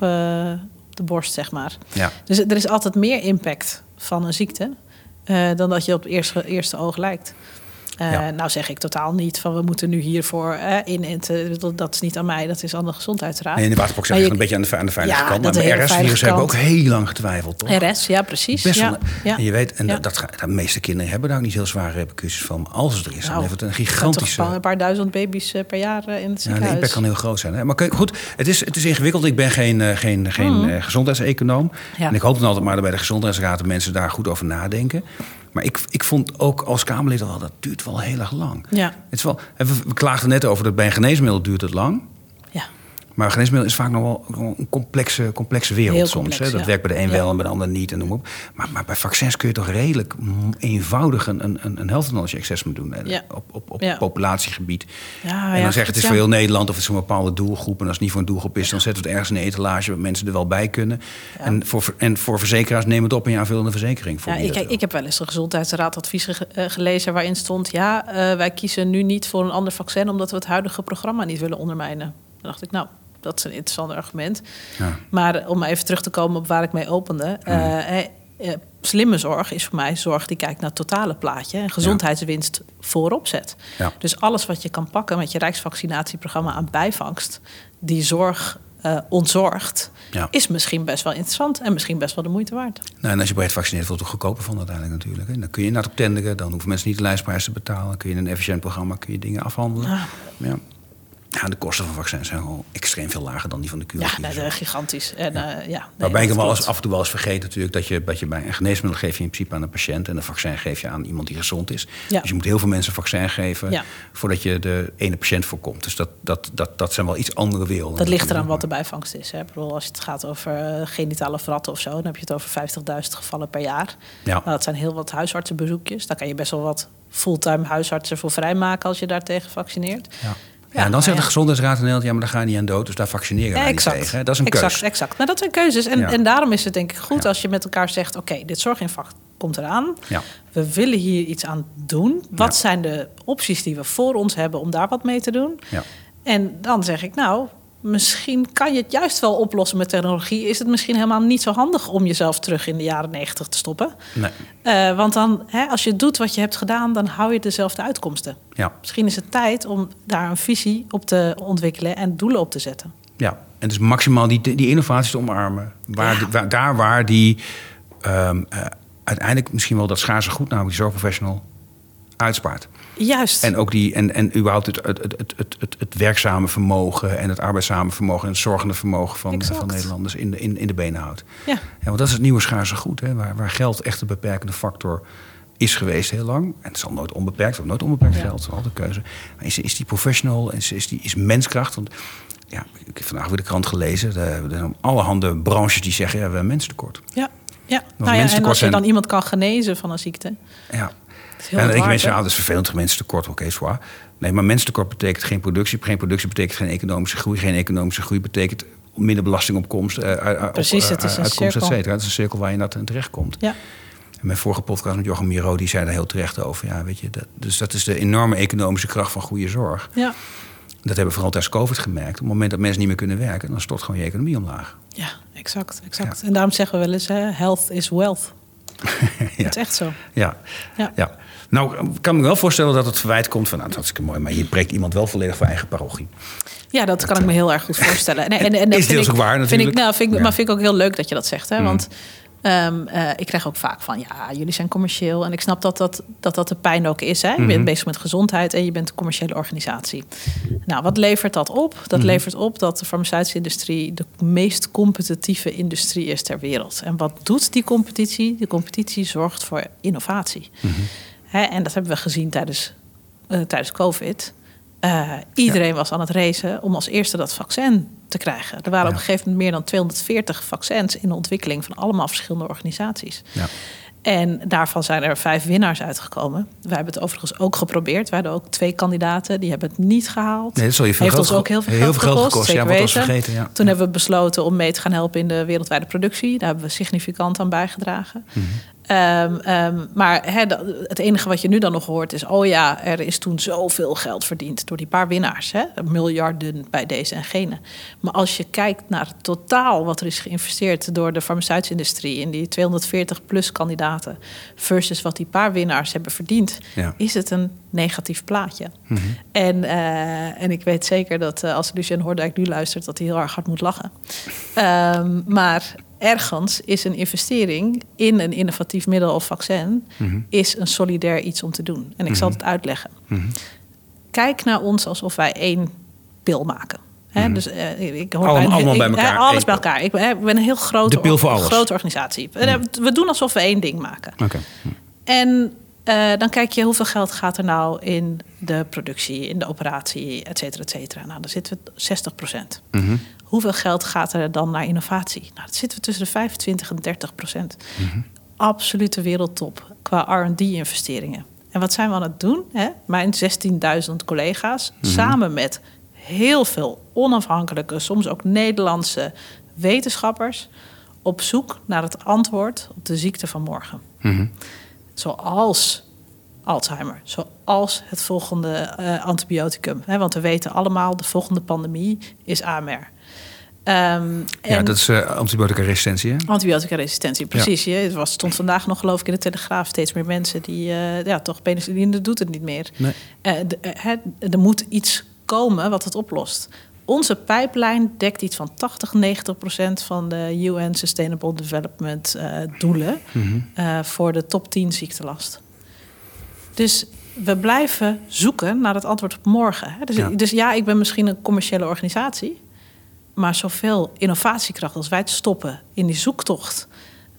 A: de borst, zeg maar. Ja. Dus er is altijd meer impact van een ziekte uh, dan dat je op het eerste, eerste oog lijkt. Uh, Nou zeg ik totaal niet van we moeten nu hiervoor uh, inenten. Dat is niet aan mij, dat is aan de gezondheidsraad.
B: Nee, in de waterpok zeg je een beetje aan de, aan de veilige ja, kant. Maar bij RS-virus hebben ook heel lang getwijfeld, toch?
A: RS, ja, precies. Best ja,
B: En je weet, en dat, dat, de meeste kinderen hebben daar ook niet heel zware repercussies van. Als het er is, nou, dan heeft het een gigantische...
A: een paar duizend baby's eh, per jaar in het ziekenhuis.
B: Ja, de impact kan heel groot zijn. Hè? Maar goed, het is, het is ingewikkeld. Ik ben geen, geen, geen mm. gezondheidseconoom. En ik hoop dan altijd maar dat bij de gezondheidsraad de mensen daar goed over nadenken. Maar ik, ik vond ook als Kamerlid al, dat duurt wel heel erg lang. Ja. Het is wel, we klaagden net over dat bij een geneesmiddel duurt het lang. Maar geneesmiddel is vaak nog wel een complexe, complexe wereld soms. Hè? Dat werkt bij de een wel en bij de ander niet. En noem op. Maar, maar bij vaccins kun je toch redelijk eenvoudig een, een, een health knowledge assessment doen. Op, op, op populatiegebied. en dan zeg het is voor heel Nederland of het is een bepaalde doelgroep. En als het niet voor een doelgroep is, dan zetten we het ergens in een etalage waar mensen er wel bij kunnen. En, voor, en voor verzekeraars neem het op in je aanvullende verzekering.
A: Voor ja, ik, ik heb wel eens een gezondheidsraadadvies eh, gelezen waarin stond: ja, uh, wij kiezen nu niet voor een ander vaccin omdat we het huidige programma niet willen ondermijnen. Dan dacht ik, nou, dat is een interessant argument. Ja. Maar om even terug te komen op waar ik mee opende. Uh, slimme zorg is voor mij zorg die kijkt naar het totale plaatje en gezondheidswinst voorop zet. Ja. Dus alles wat je kan pakken met je Rijksvaccinatieprogramma aan bijvangst, die zorg uh, ontzorgt, is misschien best wel interessant en misschien best wel de moeite waard.
B: Nou, en als je breed vaccineert, wordt het goedkoper van uiteindelijk natuurlijk. Hè. Dan kun je naar op tenderen, dan hoeven mensen niet de lijstprijs te betalen. Kun je in een efficiënt programma kun je dingen afhandelen. Ah. Ja. Ja, de kosten van vaccins zijn gewoon extreem veel lager dan die van de kuur.
A: Ja, gigantisch. En, ja. Uh, ja
B: Waarbij ik hem wel eens, af en toe wel eens vergeet natuurlijk... Dat je, dat je bij een geneesmiddel geef je in principe aan een patiënt... en een vaccin geef je aan iemand die gezond is. Ja. Dus je moet heel veel mensen een vaccin geven... voordat je de ene patiënt voorkomt. Dus dat, dat, dat, dat zijn wel iets andere werelden.
A: Dat ligt eraan wat de bijvangst is. Hè. Bedoel, als het gaat over uh, genitale verratten of zo... dan heb je het over 50.000 gevallen per jaar. Ja. Nou, dat zijn heel wat huisartsenbezoekjes. Daar kan je best wel wat fulltime huisartsen voor vrijmaken... als je daartegen vaccineert. Ja.
B: Ja, en dan zegt de gezondheidsraad in Nederland... ja, maar daar ga je niet aan dood, dus daar vaccineren we niet tegen. Dat is een
A: exact,
B: keus.
A: Exact, nou, dat zijn keuzes. En, en daarom is het denk ik goed als je met elkaar zegt... oké, dit zorginfarct komt eraan. We willen hier iets aan doen. Wat zijn de opties die we voor ons hebben om daar wat mee te doen? Ja. En dan zeg ik, nou, misschien kan je het juist wel oplossen met technologie. Is het misschien helemaal niet zo handig om jezelf terug in de jaren negentig te stoppen? Nee. Uh, want dan, hè, als je doet wat je hebt gedaan, dan hou je dezelfde uitkomsten. Ja. Misschien is het tijd om daar een visie op te ontwikkelen en doelen op te zetten.
B: Ja, en dus maximaal die, die innovaties te omarmen. Waar, waar daar waar die um, uh, uiteindelijk misschien wel dat schaarse goed, namelijk die zorgprofessional, uitspaart.
A: Juist.
B: En ook die, en, en überhaupt het, het, het, het, het, het werkzame vermogen en het arbeidszame vermogen en het zorgende vermogen van, van Nederlanders in de, in, in de benen houdt. Ja. ja. Want dat is het nieuwe schaarse goed, hè, waar, waar geld echt de beperkende factor is geweest heel lang. En het zal nooit onbeperkt, of nooit onbeperkt geld, dat is altijd keuze. Maar is, is die professional, is, is die is menskracht? Want ja, ik heb vandaag weer de krant gelezen. Er zijn allerhande branches die zeggen, ja, we hebben mensentekort.
A: Ja, ja. Nou ja en als je dan iemand kan genezen van een ziekte.
B: Ja. En ik mensen, ja, dat is vervelend, mensentekort, oké, okay, zwaar. Nee, maar mensentekort betekent geen productie. Geen productie betekent geen economische groei. Geen economische groei betekent minder belastingopkomst. Uh,
A: Precies, op, uh, het is een uitkomst, cirkel.
B: Et Het is een cirkel waar je dat terecht komt.
A: Ja.
B: En mijn vorige podcast met Jochem Miro, die zei daar heel terecht over. Ja, weet je, dat, dus dat is de enorme economische kracht van goede zorg.
A: Ja.
B: Dat hebben we vooral tijdens COVID gemerkt. Op het moment dat mensen niet meer kunnen werken, dan stort gewoon je economie omlaag.
A: Ja, exact. exact. En daarom zeggen we wel eens: hè, health is wealth. ja. Het is echt zo.
B: Ja. ja. ja. Nou, ik kan me wel voorstellen dat het verwijt komt van... nou, dat is mooi, maar je preekt iemand wel volledig voor eigen parochie.
A: Ja, dat kan ik me heel erg goed voorstellen.
B: En, en, en, is deels ook waar natuurlijk.
A: Vind ik, nou, vind ik, Maar vind ik ook heel leuk dat je dat zegt. Hè? Mm. Want Um, uh, ik krijg ook vaak van, ja, jullie zijn commercieel. En ik snap dat dat, dat, dat de pijn ook is. Hè? Je bent mhm. bezig met gezondheid en je bent een commerciële organisatie. Nou, wat levert dat op? Dat mhm. levert op dat de farmaceutische industrie de meest competitieve industrie is ter wereld. En wat doet die competitie? De competitie zorgt voor innovatie. Mm en dat hebben we gezien tijdens, uh, tijdens COVID. Uh, iedereen was aan het racen om als eerste dat vaccin te krijgen. Er waren op een gegeven moment meer dan 240 vaccins in de ontwikkeling van allemaal verschillende organisaties. Ja. En daarvan zijn er vijf winnaars uitgekomen. Wij hebben het overigens ook geprobeerd. Wij hadden ook twee kandidaten, die hebben het niet gehaald.
B: Nee, dat zal je veel
A: Heeft ons ook heel veel geld, heel veel geld gekost.
B: ja, wat was vergeten, ja.
A: Toen hebben we besloten om mee te gaan helpen in de wereldwijde productie. Daar hebben we significant aan bijgedragen. Mm Ehm, ehm, maar het enige wat je nu dan nog hoort is: oh ja, er is toen zoveel geld verdiend door die paar winnaars. Hè? Miljarden bij deze en gene. Maar als je kijkt naar het totaal wat er is geïnvesteerd door de farmaceutische industrie in die 240 plus kandidaten, versus wat die paar winnaars hebben verdiend, is het een negatief plaatje. Mhm. en, uh, en ik weet zeker dat uh, als Lucien Hoordijk nu luistert, dat hij heel erg hard moet lachen. Um, maar ergens is een investering in een innovatief middel of vaccin... Mhm. is een solidair iets om te doen. En ik zal mhm. het uitleggen. Mhm. Kijk naar ons alsof wij één pil maken. dus, uh, ik hoor
B: bij, allemaal bij elkaar.
A: alles bij elkaar. Ik ben, een heel grote, grote organisatie. We doen alsof we één ding maken.
B: Okay.
A: En uh, dan kijk je hoeveel geld gaat er nou in de productie, in de operatie, et cetera, et cetera. Nou, dan zitten we 60 procent. Mm Hoeveel geld gaat er dan naar innovatie? Nou, dat zitten we tussen de 25 en 30 procent. Mm Absolute wereldtop qua RD-investeringen. En wat zijn we aan het doen? Hè? Mijn 16.000 collega's, mhm. samen met heel veel onafhankelijke, soms ook Nederlandse wetenschappers, op zoek naar het antwoord op de ziekte van morgen. Zoals Alzheimer, zoals het volgende uh, antibioticum. Want we weten allemaal, de volgende pandemie is AMR.
B: Um, ja, dat is uh, antibiotica-resistentie.
A: Antibiotica-resistentie, precies. Ja. Het was, stond vandaag nog, geloof ik, in de Telegraaf steeds meer mensen die uh, ja, toch penicilline doet het niet meer. Nee. Uh, er moet iets komen wat het oplost. Onze pijplijn dekt iets van 80, 90 procent van de UN Sustainable Development doelen mm voor de top 10 ziektelast. Dus we blijven zoeken naar het antwoord op morgen. Dus ja. dus ja, ik ben misschien een commerciële organisatie maar zoveel innovatiekracht als wij te stoppen in die zoektocht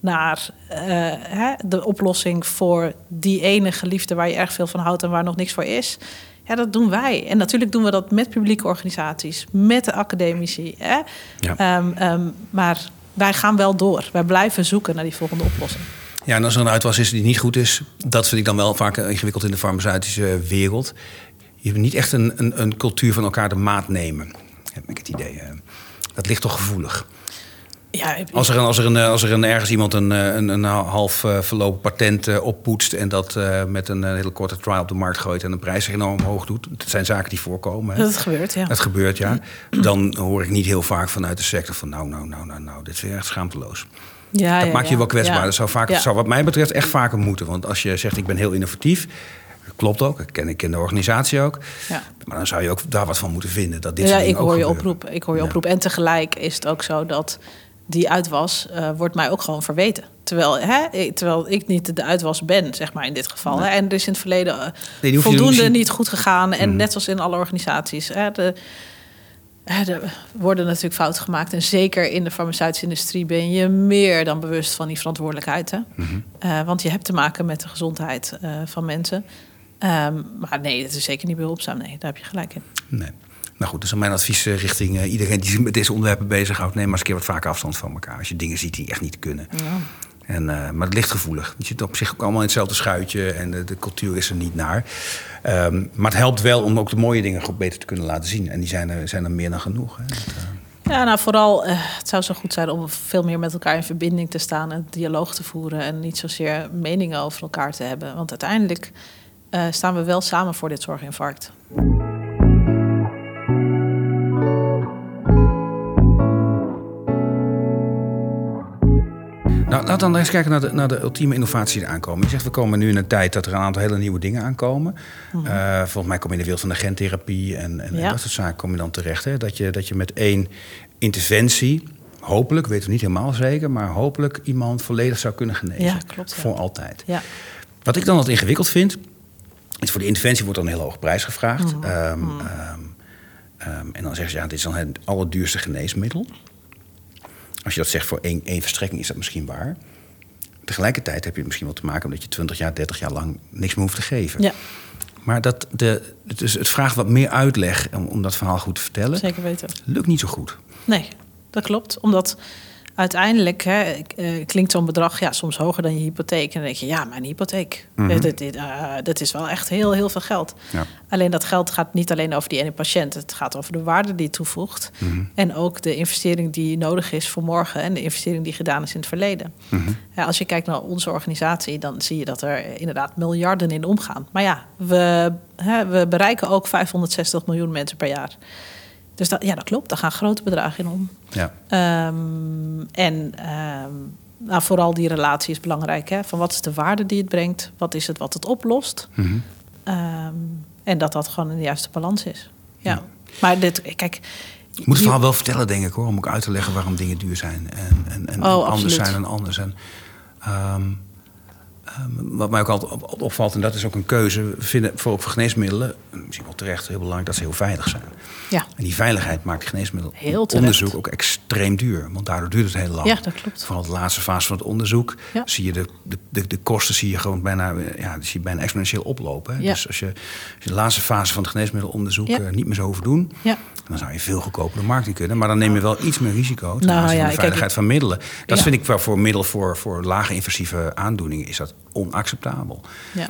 A: naar uh, hè, de oplossing voor die ene geliefde waar je erg veel van houdt en waar nog niks voor is. Ja, dat doen wij. En natuurlijk doen we dat met publieke organisaties, met de academici. Hè? Ja. Um, um, maar wij gaan wel door. Wij blijven zoeken naar die volgende oplossing.
B: Ja, en als er een uitwas is die niet goed is, dat vind ik dan wel vaak ingewikkeld in de farmaceutische wereld. Je hebt niet echt een, een, een cultuur van elkaar de maat nemen, heb ik het idee. Dat ligt toch gevoelig? Ja, als, er, een, als, er een, als er een, ergens iemand een, een, een half uh, verlopen patent uh, oppoetst en dat uh, met een hele korte trial op de markt gooit en de prijs enorm hoog doet, dat zijn zaken die voorkomen.
A: Hè. Dat gebeurt, ja.
B: Dat gebeurt, ja. Dan hoor ik niet heel vaak vanuit de sector van nou, nou, nou, nou, nou, dit is weer echt schaamteloos. Ja, dat maakt je wel kwetsbaar. Dat zou, vaak, zou wat mij betreft echt vaker moeten. Want als je zegt ik ben heel innovatief, klopt ook. Ik ken, ik ken de organisatie ook. Ja. Maar dan zou je ook daar wat van moeten vinden. Dat dit
A: ja,
B: ik
A: hoor je oproep. Ik hoor je oproep. En tegelijk is het ook zo dat die uitwas uh, wordt mij ook gewoon verweten. Terwijl, hè, terwijl ik niet de uitwas ben, zeg maar in dit geval. Hè. En er is in het verleden uh, voldoende niet goed gegaan. En mhm. net zoals in alle organisaties. Hè, de, er worden natuurlijk fouten gemaakt. En zeker in de farmaceutische industrie ben je meer dan bewust van die verantwoordelijkheid. Hè? Mhm. Uh, want je hebt te maken met de gezondheid uh, van mensen. Um, maar nee, dat is zeker niet behulpzaam. Nee, daar heb je gelijk in.
B: Nee. Nou goed, dus mijn advies richting iedereen die zich met deze onderwerpen bezighoudt. Neem maar eens een keer wat vaker afstand van elkaar. Als je dingen ziet die echt niet kunnen. Ja. En, maar het ligt gevoelig. Je zit op zich ook allemaal in hetzelfde schuitje en de, de cultuur is er niet naar. Ehm, maar het helpt wel om ook de mooie dingen goed beter te kunnen laten zien. En die zijn er, zijn er meer dan genoeg. Hè.
A: Ja, nou vooral, uh, het zou zo goed zijn om veel meer met elkaar in verbinding te staan en dialoog te voeren en niet zozeer meningen over elkaar te hebben. Want uiteindelijk staan we wel samen voor dit zorginfarct.
B: Nou, laten we eens kijken naar de, naar de ultieme innovatie die aankomen. Je zegt, we komen nu in een tijd dat er een aantal hele nieuwe dingen aankomen. Mhm. Uh, volgens mij kom je in de wereld van de gentherapie en, en, dat soort zaken kom je dan terecht. Hè? Dat, je, dat je met één interventie, hopelijk, weten we niet helemaal zeker... maar hopelijk iemand volledig zou kunnen genezen.
A: Ja, klopt.
B: Voor altijd. Ja. Wat ik dan wat ingewikkeld vind... is voor de interventie wordt dan een hele hoge prijs gevraagd. Mhm. Ehm, mhm. Ehm, ehm, en dan zeggen ze, ja, dit is dan het allerduurste geneesmiddel... Als je dat zegt voor één, één verstrekking, is dat misschien waar. Tegelijkertijd heb je misschien wel te maken omdat je 20 jaar, 30 jaar lang niks meer hoeft te geven. Ja. Maar dat de, dus het vraagt wat meer uitleg om, om dat verhaal goed te vertellen.
A: Zeker weten.
B: Lukt niet zo goed.
A: Nee, dat klopt. Omdat uiteindelijk hè, uh, klinkt zo'n bedrag ja, soms hoger dan je hypotheek. En dan denk je, ja, mijn hypotheek, mm dit, dit, uh, dat is wel echt heel, heel veel geld. Ja. Alleen dat geld gaat niet alleen over die ene patiënt. Het gaat over de waarde die het toevoegt. Mhm. En ook de investering die nodig is voor morgen. En de investering die gedaan is in het verleden. Mhm. ja, als je kijkt naar onze organisatie, dan zie je dat er inderdaad miljarden in omgaan. Maar ja, we, hè, we bereiken ook 560 miljoen mensen per jaar. Dus dat, ja, dat klopt. Daar gaan grote bedragen in om. Ja. Um, en um, nou, vooral die relatie is belangrijk. Hè? Van wat is de waarde die het brengt? Wat is het wat het oplost? Mm -hmm. um, en dat dat gewoon in de juiste balans is. Ja. ja. Maar dit, kijk.
B: Je moet het verhaal wel vertellen, denk ik hoor. Om ook uit te leggen waarom dingen duur zijn. En, en, en oh, anders zijn dan anders. En, Ehm, wat mij ook altijd opvalt, en dat is ook een keuze, we vinden voor, voor geneesmiddelen, misschien wel terecht, heel belangrijk dat ze heel veilig zijn. Ja. En die veiligheid maakt geneesmiddelonderzoek ook extreem duur. Want daardoor duurt het heel lang.
A: Ja, dat klopt.
B: Vooral de laatste fase van het onderzoek zie je de, de, de, de, kosten zie je gewoon bijna, ja, zie je bijna exponentieel oplopen. Ja. Dus als je, als je de laatste fase van het geneesmiddelonderzoek ja. niet meer zo hoeven doen, ja. dan zou je veel goedkoper de markt in kunnen. Maar dan neem je wel iets meer risico ten nou, ja, de veiligheid van middelen. Dat vind ik wel voor middel voor, voor lage invasieve aandoeningen is dat onacceptabel. Ja.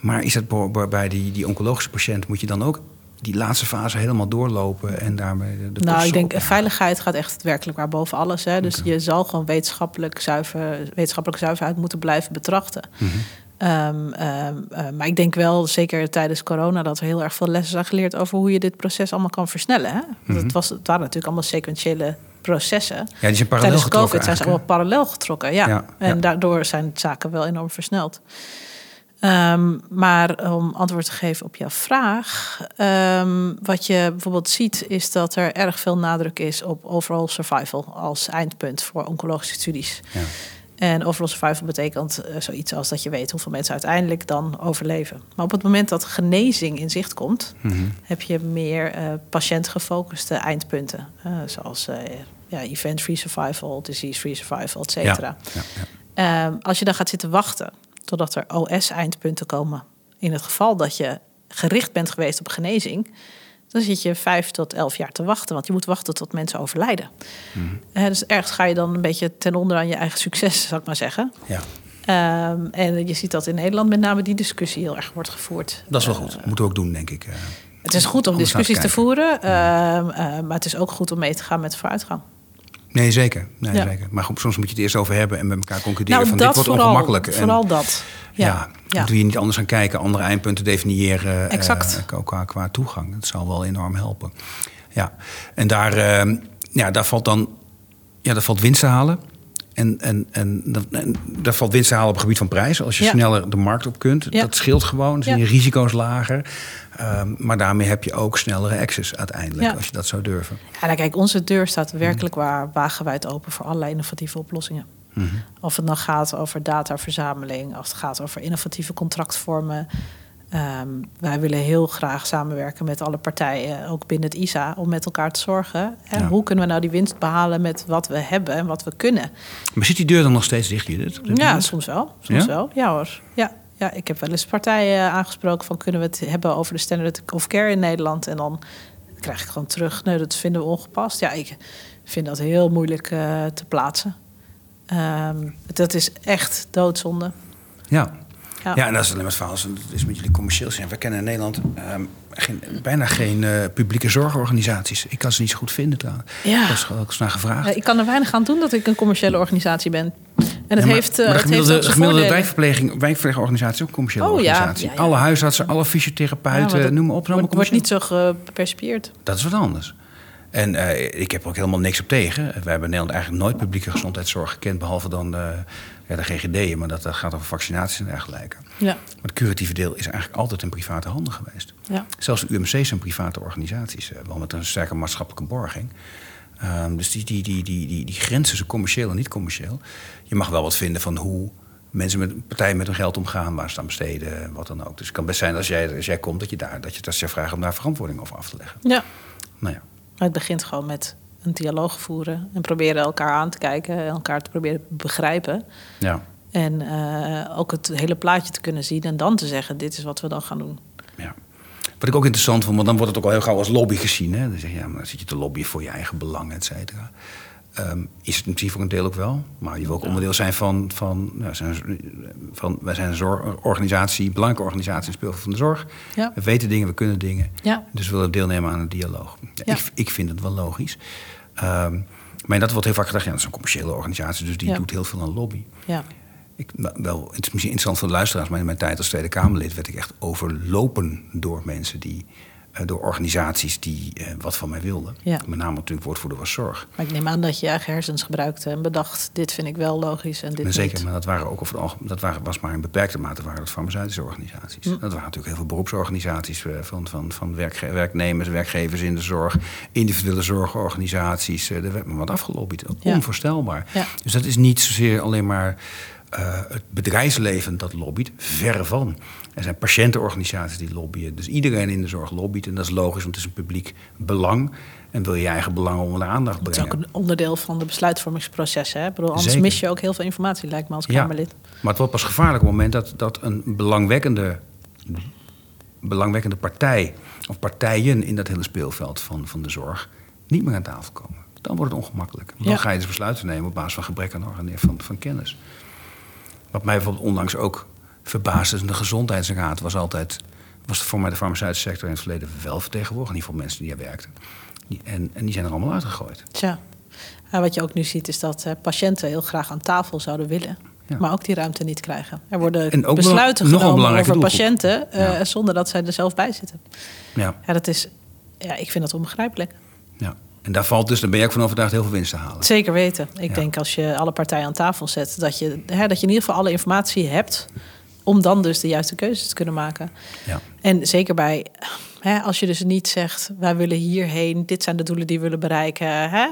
B: Maar is het bij die, die oncologische patiënt, moet je dan ook die laatste fase helemaal doorlopen en daarmee de
A: Nou, ik denk veiligheid gaat echt werkelijk waar boven alles. Hè. Dus je zal gewoon wetenschappelijk zuiver, wetenschappelijke zuiverheid moeten blijven betrachten. Mm maar ik denk wel, zeker tijdens corona, dat er heel erg veel lessen zijn geleerd over hoe je dit proces allemaal kan versnellen. Hè? Mm het, was, het waren natuurlijk allemaal sequentiële processen.
B: Ja, die zijn parallel
A: Tijdens
B: COVID
A: zijn ze allemaal parallel getrokken, ja. en daardoor zijn zaken wel enorm versneld. Um, maar om antwoord te geven op jouw vraag, um, wat je bijvoorbeeld ziet, is dat er erg veel nadruk is op overall survival als eindpunt voor oncologische studies. Ja. En overall survival betekent uh, zoiets als dat je weet hoeveel mensen uiteindelijk dan overleven. Maar op het moment dat genezing in zicht komt, mm -hmm. heb je meer uh, patiëntgefocuste eindpunten. Uh, zoals ja, event-free survival, disease-free survival, et cetera. Ja, ja, um, als je dan gaat zitten wachten totdat er OS-eindpunten komen, in het geval dat je gericht bent geweest op genezing, dan zit je vijf tot elf jaar te wachten. Want je moet wachten tot mensen overlijden. Mm. dus ergens ga je dan een beetje ten onder aan je eigen succes, zou ik maar zeggen. Ja. Um, en je ziet dat in Nederland met name die discussie heel erg wordt gevoerd.
B: Dat is wel goed. Uh, moeten we ook doen, denk ik. Uh,
A: het is goed om discussies te, te voeren, uh, maar het is ook goed om mee te gaan met vooruitgang.
B: Nee, zeker. Nee, zeker. Maar goed, soms moet je het eerst over hebben en met elkaar concluderen nou, van dit wordt vooral, ongemakkelijk.
A: Vooral dat. Ja, ja,
B: ja. moeten we hier niet anders gaan kijken, andere eindpunten definiëren exact. Uh, qua, qua toegang. Dat zal wel enorm helpen. Ja, en daar, uh, ja, daar valt dan ja, daar valt winst te halen. En, en, en, en daar valt winst te halen op het gebied van prijs. Als je sneller de markt op kunt, dat scheelt gewoon. zijn je risico's lager. Um, maar daarmee heb je ook snellere access uiteindelijk, als je dat zou durven.
A: Ja, nou kijk, onze deur staat werkelijk waar wagenwijd open voor allerlei innovatieve oplossingen. Mm -hmm. Of het dan gaat over dataverzameling, of het gaat over innovatieve contractvormen. Um, wij willen heel graag samenwerken met alle partijen, ook binnen het ISA, om met elkaar te zorgen. Hè? Hoe kunnen we nou die winst behalen met wat we hebben en wat we kunnen?
B: Maar zit die deur dan nog steeds dicht, Judith?
A: Ja, soms wel. Soms ja? wel. Ja hoor. Ja. ja, ik heb wel eens partijen aangesproken van kunnen we het hebben over de standard of care in Nederland. En dan krijg ik gewoon terug. Nee, dat vinden we ongepast. Ja, ik vind dat heel moeilijk uh, te plaatsen. Um, dat is echt doodzonde.
B: Ja. Ja. ja, en dat is alleen maar het verhaal. Dat is met jullie commercieel zijn. We kennen in Nederland um, geen, bijna geen uh, publieke zorgorganisaties. Ik kan ze niet zo goed vinden trouwens. Ja. Dat is ook naar gevraagd. Ja,
A: ik kan er weinig aan doen dat ik een commerciële organisatie ben. En het
B: ja,
A: heeft, uh,
B: maar de gemiddelde, het heeft gemiddelde wijkverpleging, wijkverplegingsorganisatie ook commerciële oh, organisatie. Alle huisartsen, alle fysiotherapeuten, noem maar op.
A: Het wordt niet zo gepercipieerd.
B: Dat is wat anders. En uh, ik heb er ook helemaal niks op tegen. We hebben in Nederland eigenlijk nooit publieke gezondheidszorg gekend, behalve dan uh, ja, de GGD'en, maar dat, dat, gaat over vaccinaties en dergelijke. Ja. Maar het curatieve deel is eigenlijk altijd in private handen geweest. Ja. Zelfs de UMC's zijn private organisaties, wel met een sterke maatschappelijke borging. Um, dus die, die, die, die, die, die grens tussen commercieel en niet commercieel. Je mag wel wat vinden van hoe mensen met partijen met hun geld omgaan, waar ze aan besteden, wat dan ook. Dus het kan best zijn als jij, als jij komt dat je daar dat je, dat je vraagt om daar verantwoording over af te leggen.
A: Ja. Nou ja. Maar het begint gewoon met een dialoog voeren en proberen elkaar aan te kijken en elkaar te proberen te begrijpen. Ja. En uh, ook het hele plaatje te kunnen zien en dan te zeggen: dit is wat we dan gaan doen.
B: Ja. Wat ik ook interessant vond, want dan wordt het ook al heel gauw als lobby gezien. Hè? Dan zeg je, ja, maar dan zit je te lobbyen voor je eigen belang, et cetera. Um, is het misschien voor een deel ook wel. Maar je wil ook onderdeel zijn van... van, nou, zijn, van wij zijn een zorgorganisatie, een belangrijke organisatie... in speelveld van de zorg. Ja. We weten dingen, we kunnen dingen. Ja. Dus we willen deelnemen aan een dialoog. Ja. Ik, ik vind het wel logisch. Um, maar dat wordt heel vaak gedacht, ja, dat is een commerciële organisatie... dus die doet heel veel aan lobby. Ja. Ik, nou, wel, het is misschien interessant voor de luisteraars... maar in mijn tijd als Tweede Kamerlid werd ik echt overlopen door mensen... die door organisaties die uh, wat van mij wilden. Ja. Met name natuurlijk woordvoerder was zorg.
A: Maar ik neem aan dat je eigen hersens gebruikte en bedacht... dit vind ik wel logisch en dit maar
B: Zeker, maar dat, waren ook over dat waren, was maar in beperkte mate waren dat farmaceutische organisaties. Hm. Dat waren natuurlijk heel veel beroepsorganisaties... Eh, van, van, van werknemers, werkgevers in de zorg... individuele zorgorganisaties. Er werd me wat afgelobbyd. Onvoorstelbaar. Ja. Dus dat is niet zozeer alleen maar... het bedrijfsleven dat lobbyt, verre van. Er zijn patiëntenorganisaties die lobbyen. Dus iedereen in de zorg lobbyt. En dat is logisch, want het is een publiek belang. En wil je eigen belangen onder de aandacht brengen.
A: Het is ook een onderdeel van de besluitvormingsproces. Hè? bedoel, anders mis je ook heel veel informatie, lijkt me als Kamerlid. Ja,
B: maar het wordt pas gevaarlijk op het moment dat, dat een belangwekkende, belangwekkende partij... of partijen in dat hele speelveld van, van de zorg niet meer aan tafel komen. Dan wordt het ongemakkelijk. Dan ga je dus besluiten nemen op basis van gebrek aan van, van kennis. Wat mij bijvoorbeeld onlangs ook verbaasd. de gezondheidsraad was altijd, was voor mij de farmaceutische sector in het verleden wel vertegenwoordigd. In ieder geval mensen die daar werkten. en, en die zijn er allemaal uitgegooid.
A: Tja. wat je ook nu ziet is dat uh, patiënten heel graag aan tafel zouden willen. Maar ook die ruimte niet krijgen. Er worden besluiten nog genomen over patiënten uh, zonder dat zij er zelf bij zitten. Ja. ja, dat is, ja, ik vind dat onbegrijpelijk.
B: Ja. En daar valt dus, dan ben je ook van overtuigd, heel veel winst te halen.
A: Zeker weten. Ik denk als je alle partijen aan tafel zet, dat je, hè, dat je in ieder geval alle informatie hebt om dan dus de juiste keuzes te kunnen maken. Ja. En zeker bij, hè, als je dus niet zegt, wij willen hierheen, dit zijn de doelen die we willen bereiken. Hè,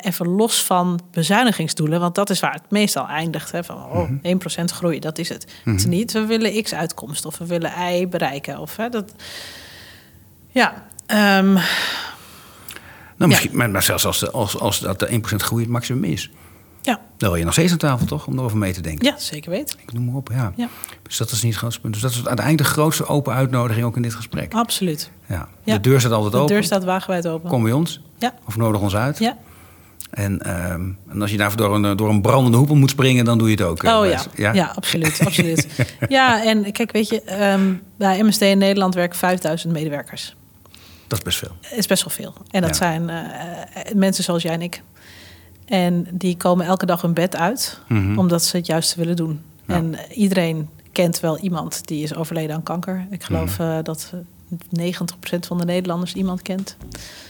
A: even los van bezuinigingsdoelen, want dat is waar het meestal eindigt. Hè, van oh, 1% mhm. groei, dat is het. Het is mhm. niet, we willen X uitkomst of we willen Y bereiken. Of, hè, dat, ja, um,
B: nou, misschien, maar, maar zelfs als, als, als dat de 1% groei het maximum is. Ja. Dan wil je nog steeds aan tafel, toch? Om erover mee te denken.
A: Ja, zeker weten.
B: Ik noem maar op, ja. ja. Dus dat is niet het grootste punt. Dus dat is uiteindelijk de grootste open uitnodiging ook in dit gesprek.
A: Absoluut.
B: Ja. De deur staat altijd open.
A: De deur staat wagenwijd open.
B: Kom bij ons. Ja. Of nodig ons uit. Ja. En, ehm, en als je daarvoor door een, door een brandende hoepel moet springen, dan doe je het ook.
A: Eh, oh ja. ja, ja, absoluut. absoluut. ja, en kijk, weet je, um, bij MSD in Nederland werken 5000 medewerkers.
B: Dat is best veel.
A: is best wel veel. En dat zijn uh, mensen zoals jij en ik. En die komen elke dag hun bed uit, mhm. omdat ze het juiste willen doen. En iedereen kent wel iemand die is overleden aan kanker. Ik geloof mm. uh, dat 90% van de Nederlanders iemand kent.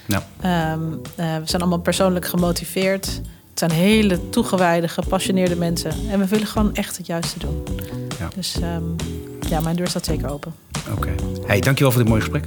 A: Ja. Ehm, eh, we zijn allemaal persoonlijk gemotiveerd. Het zijn hele toegewijde, gepassioneerde mensen. En we willen gewoon echt het juiste doen. Ja. Dus ehm, ja, mijn deur staat zeker open.
B: Oké. Hey, dankjewel voor dit mooie gesprek.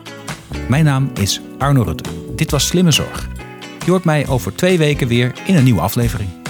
B: Mijn naam is Arno Rutte Dit was Slimme Zorg. Je hoort mij over twee weken weer in een nieuwe aflevering.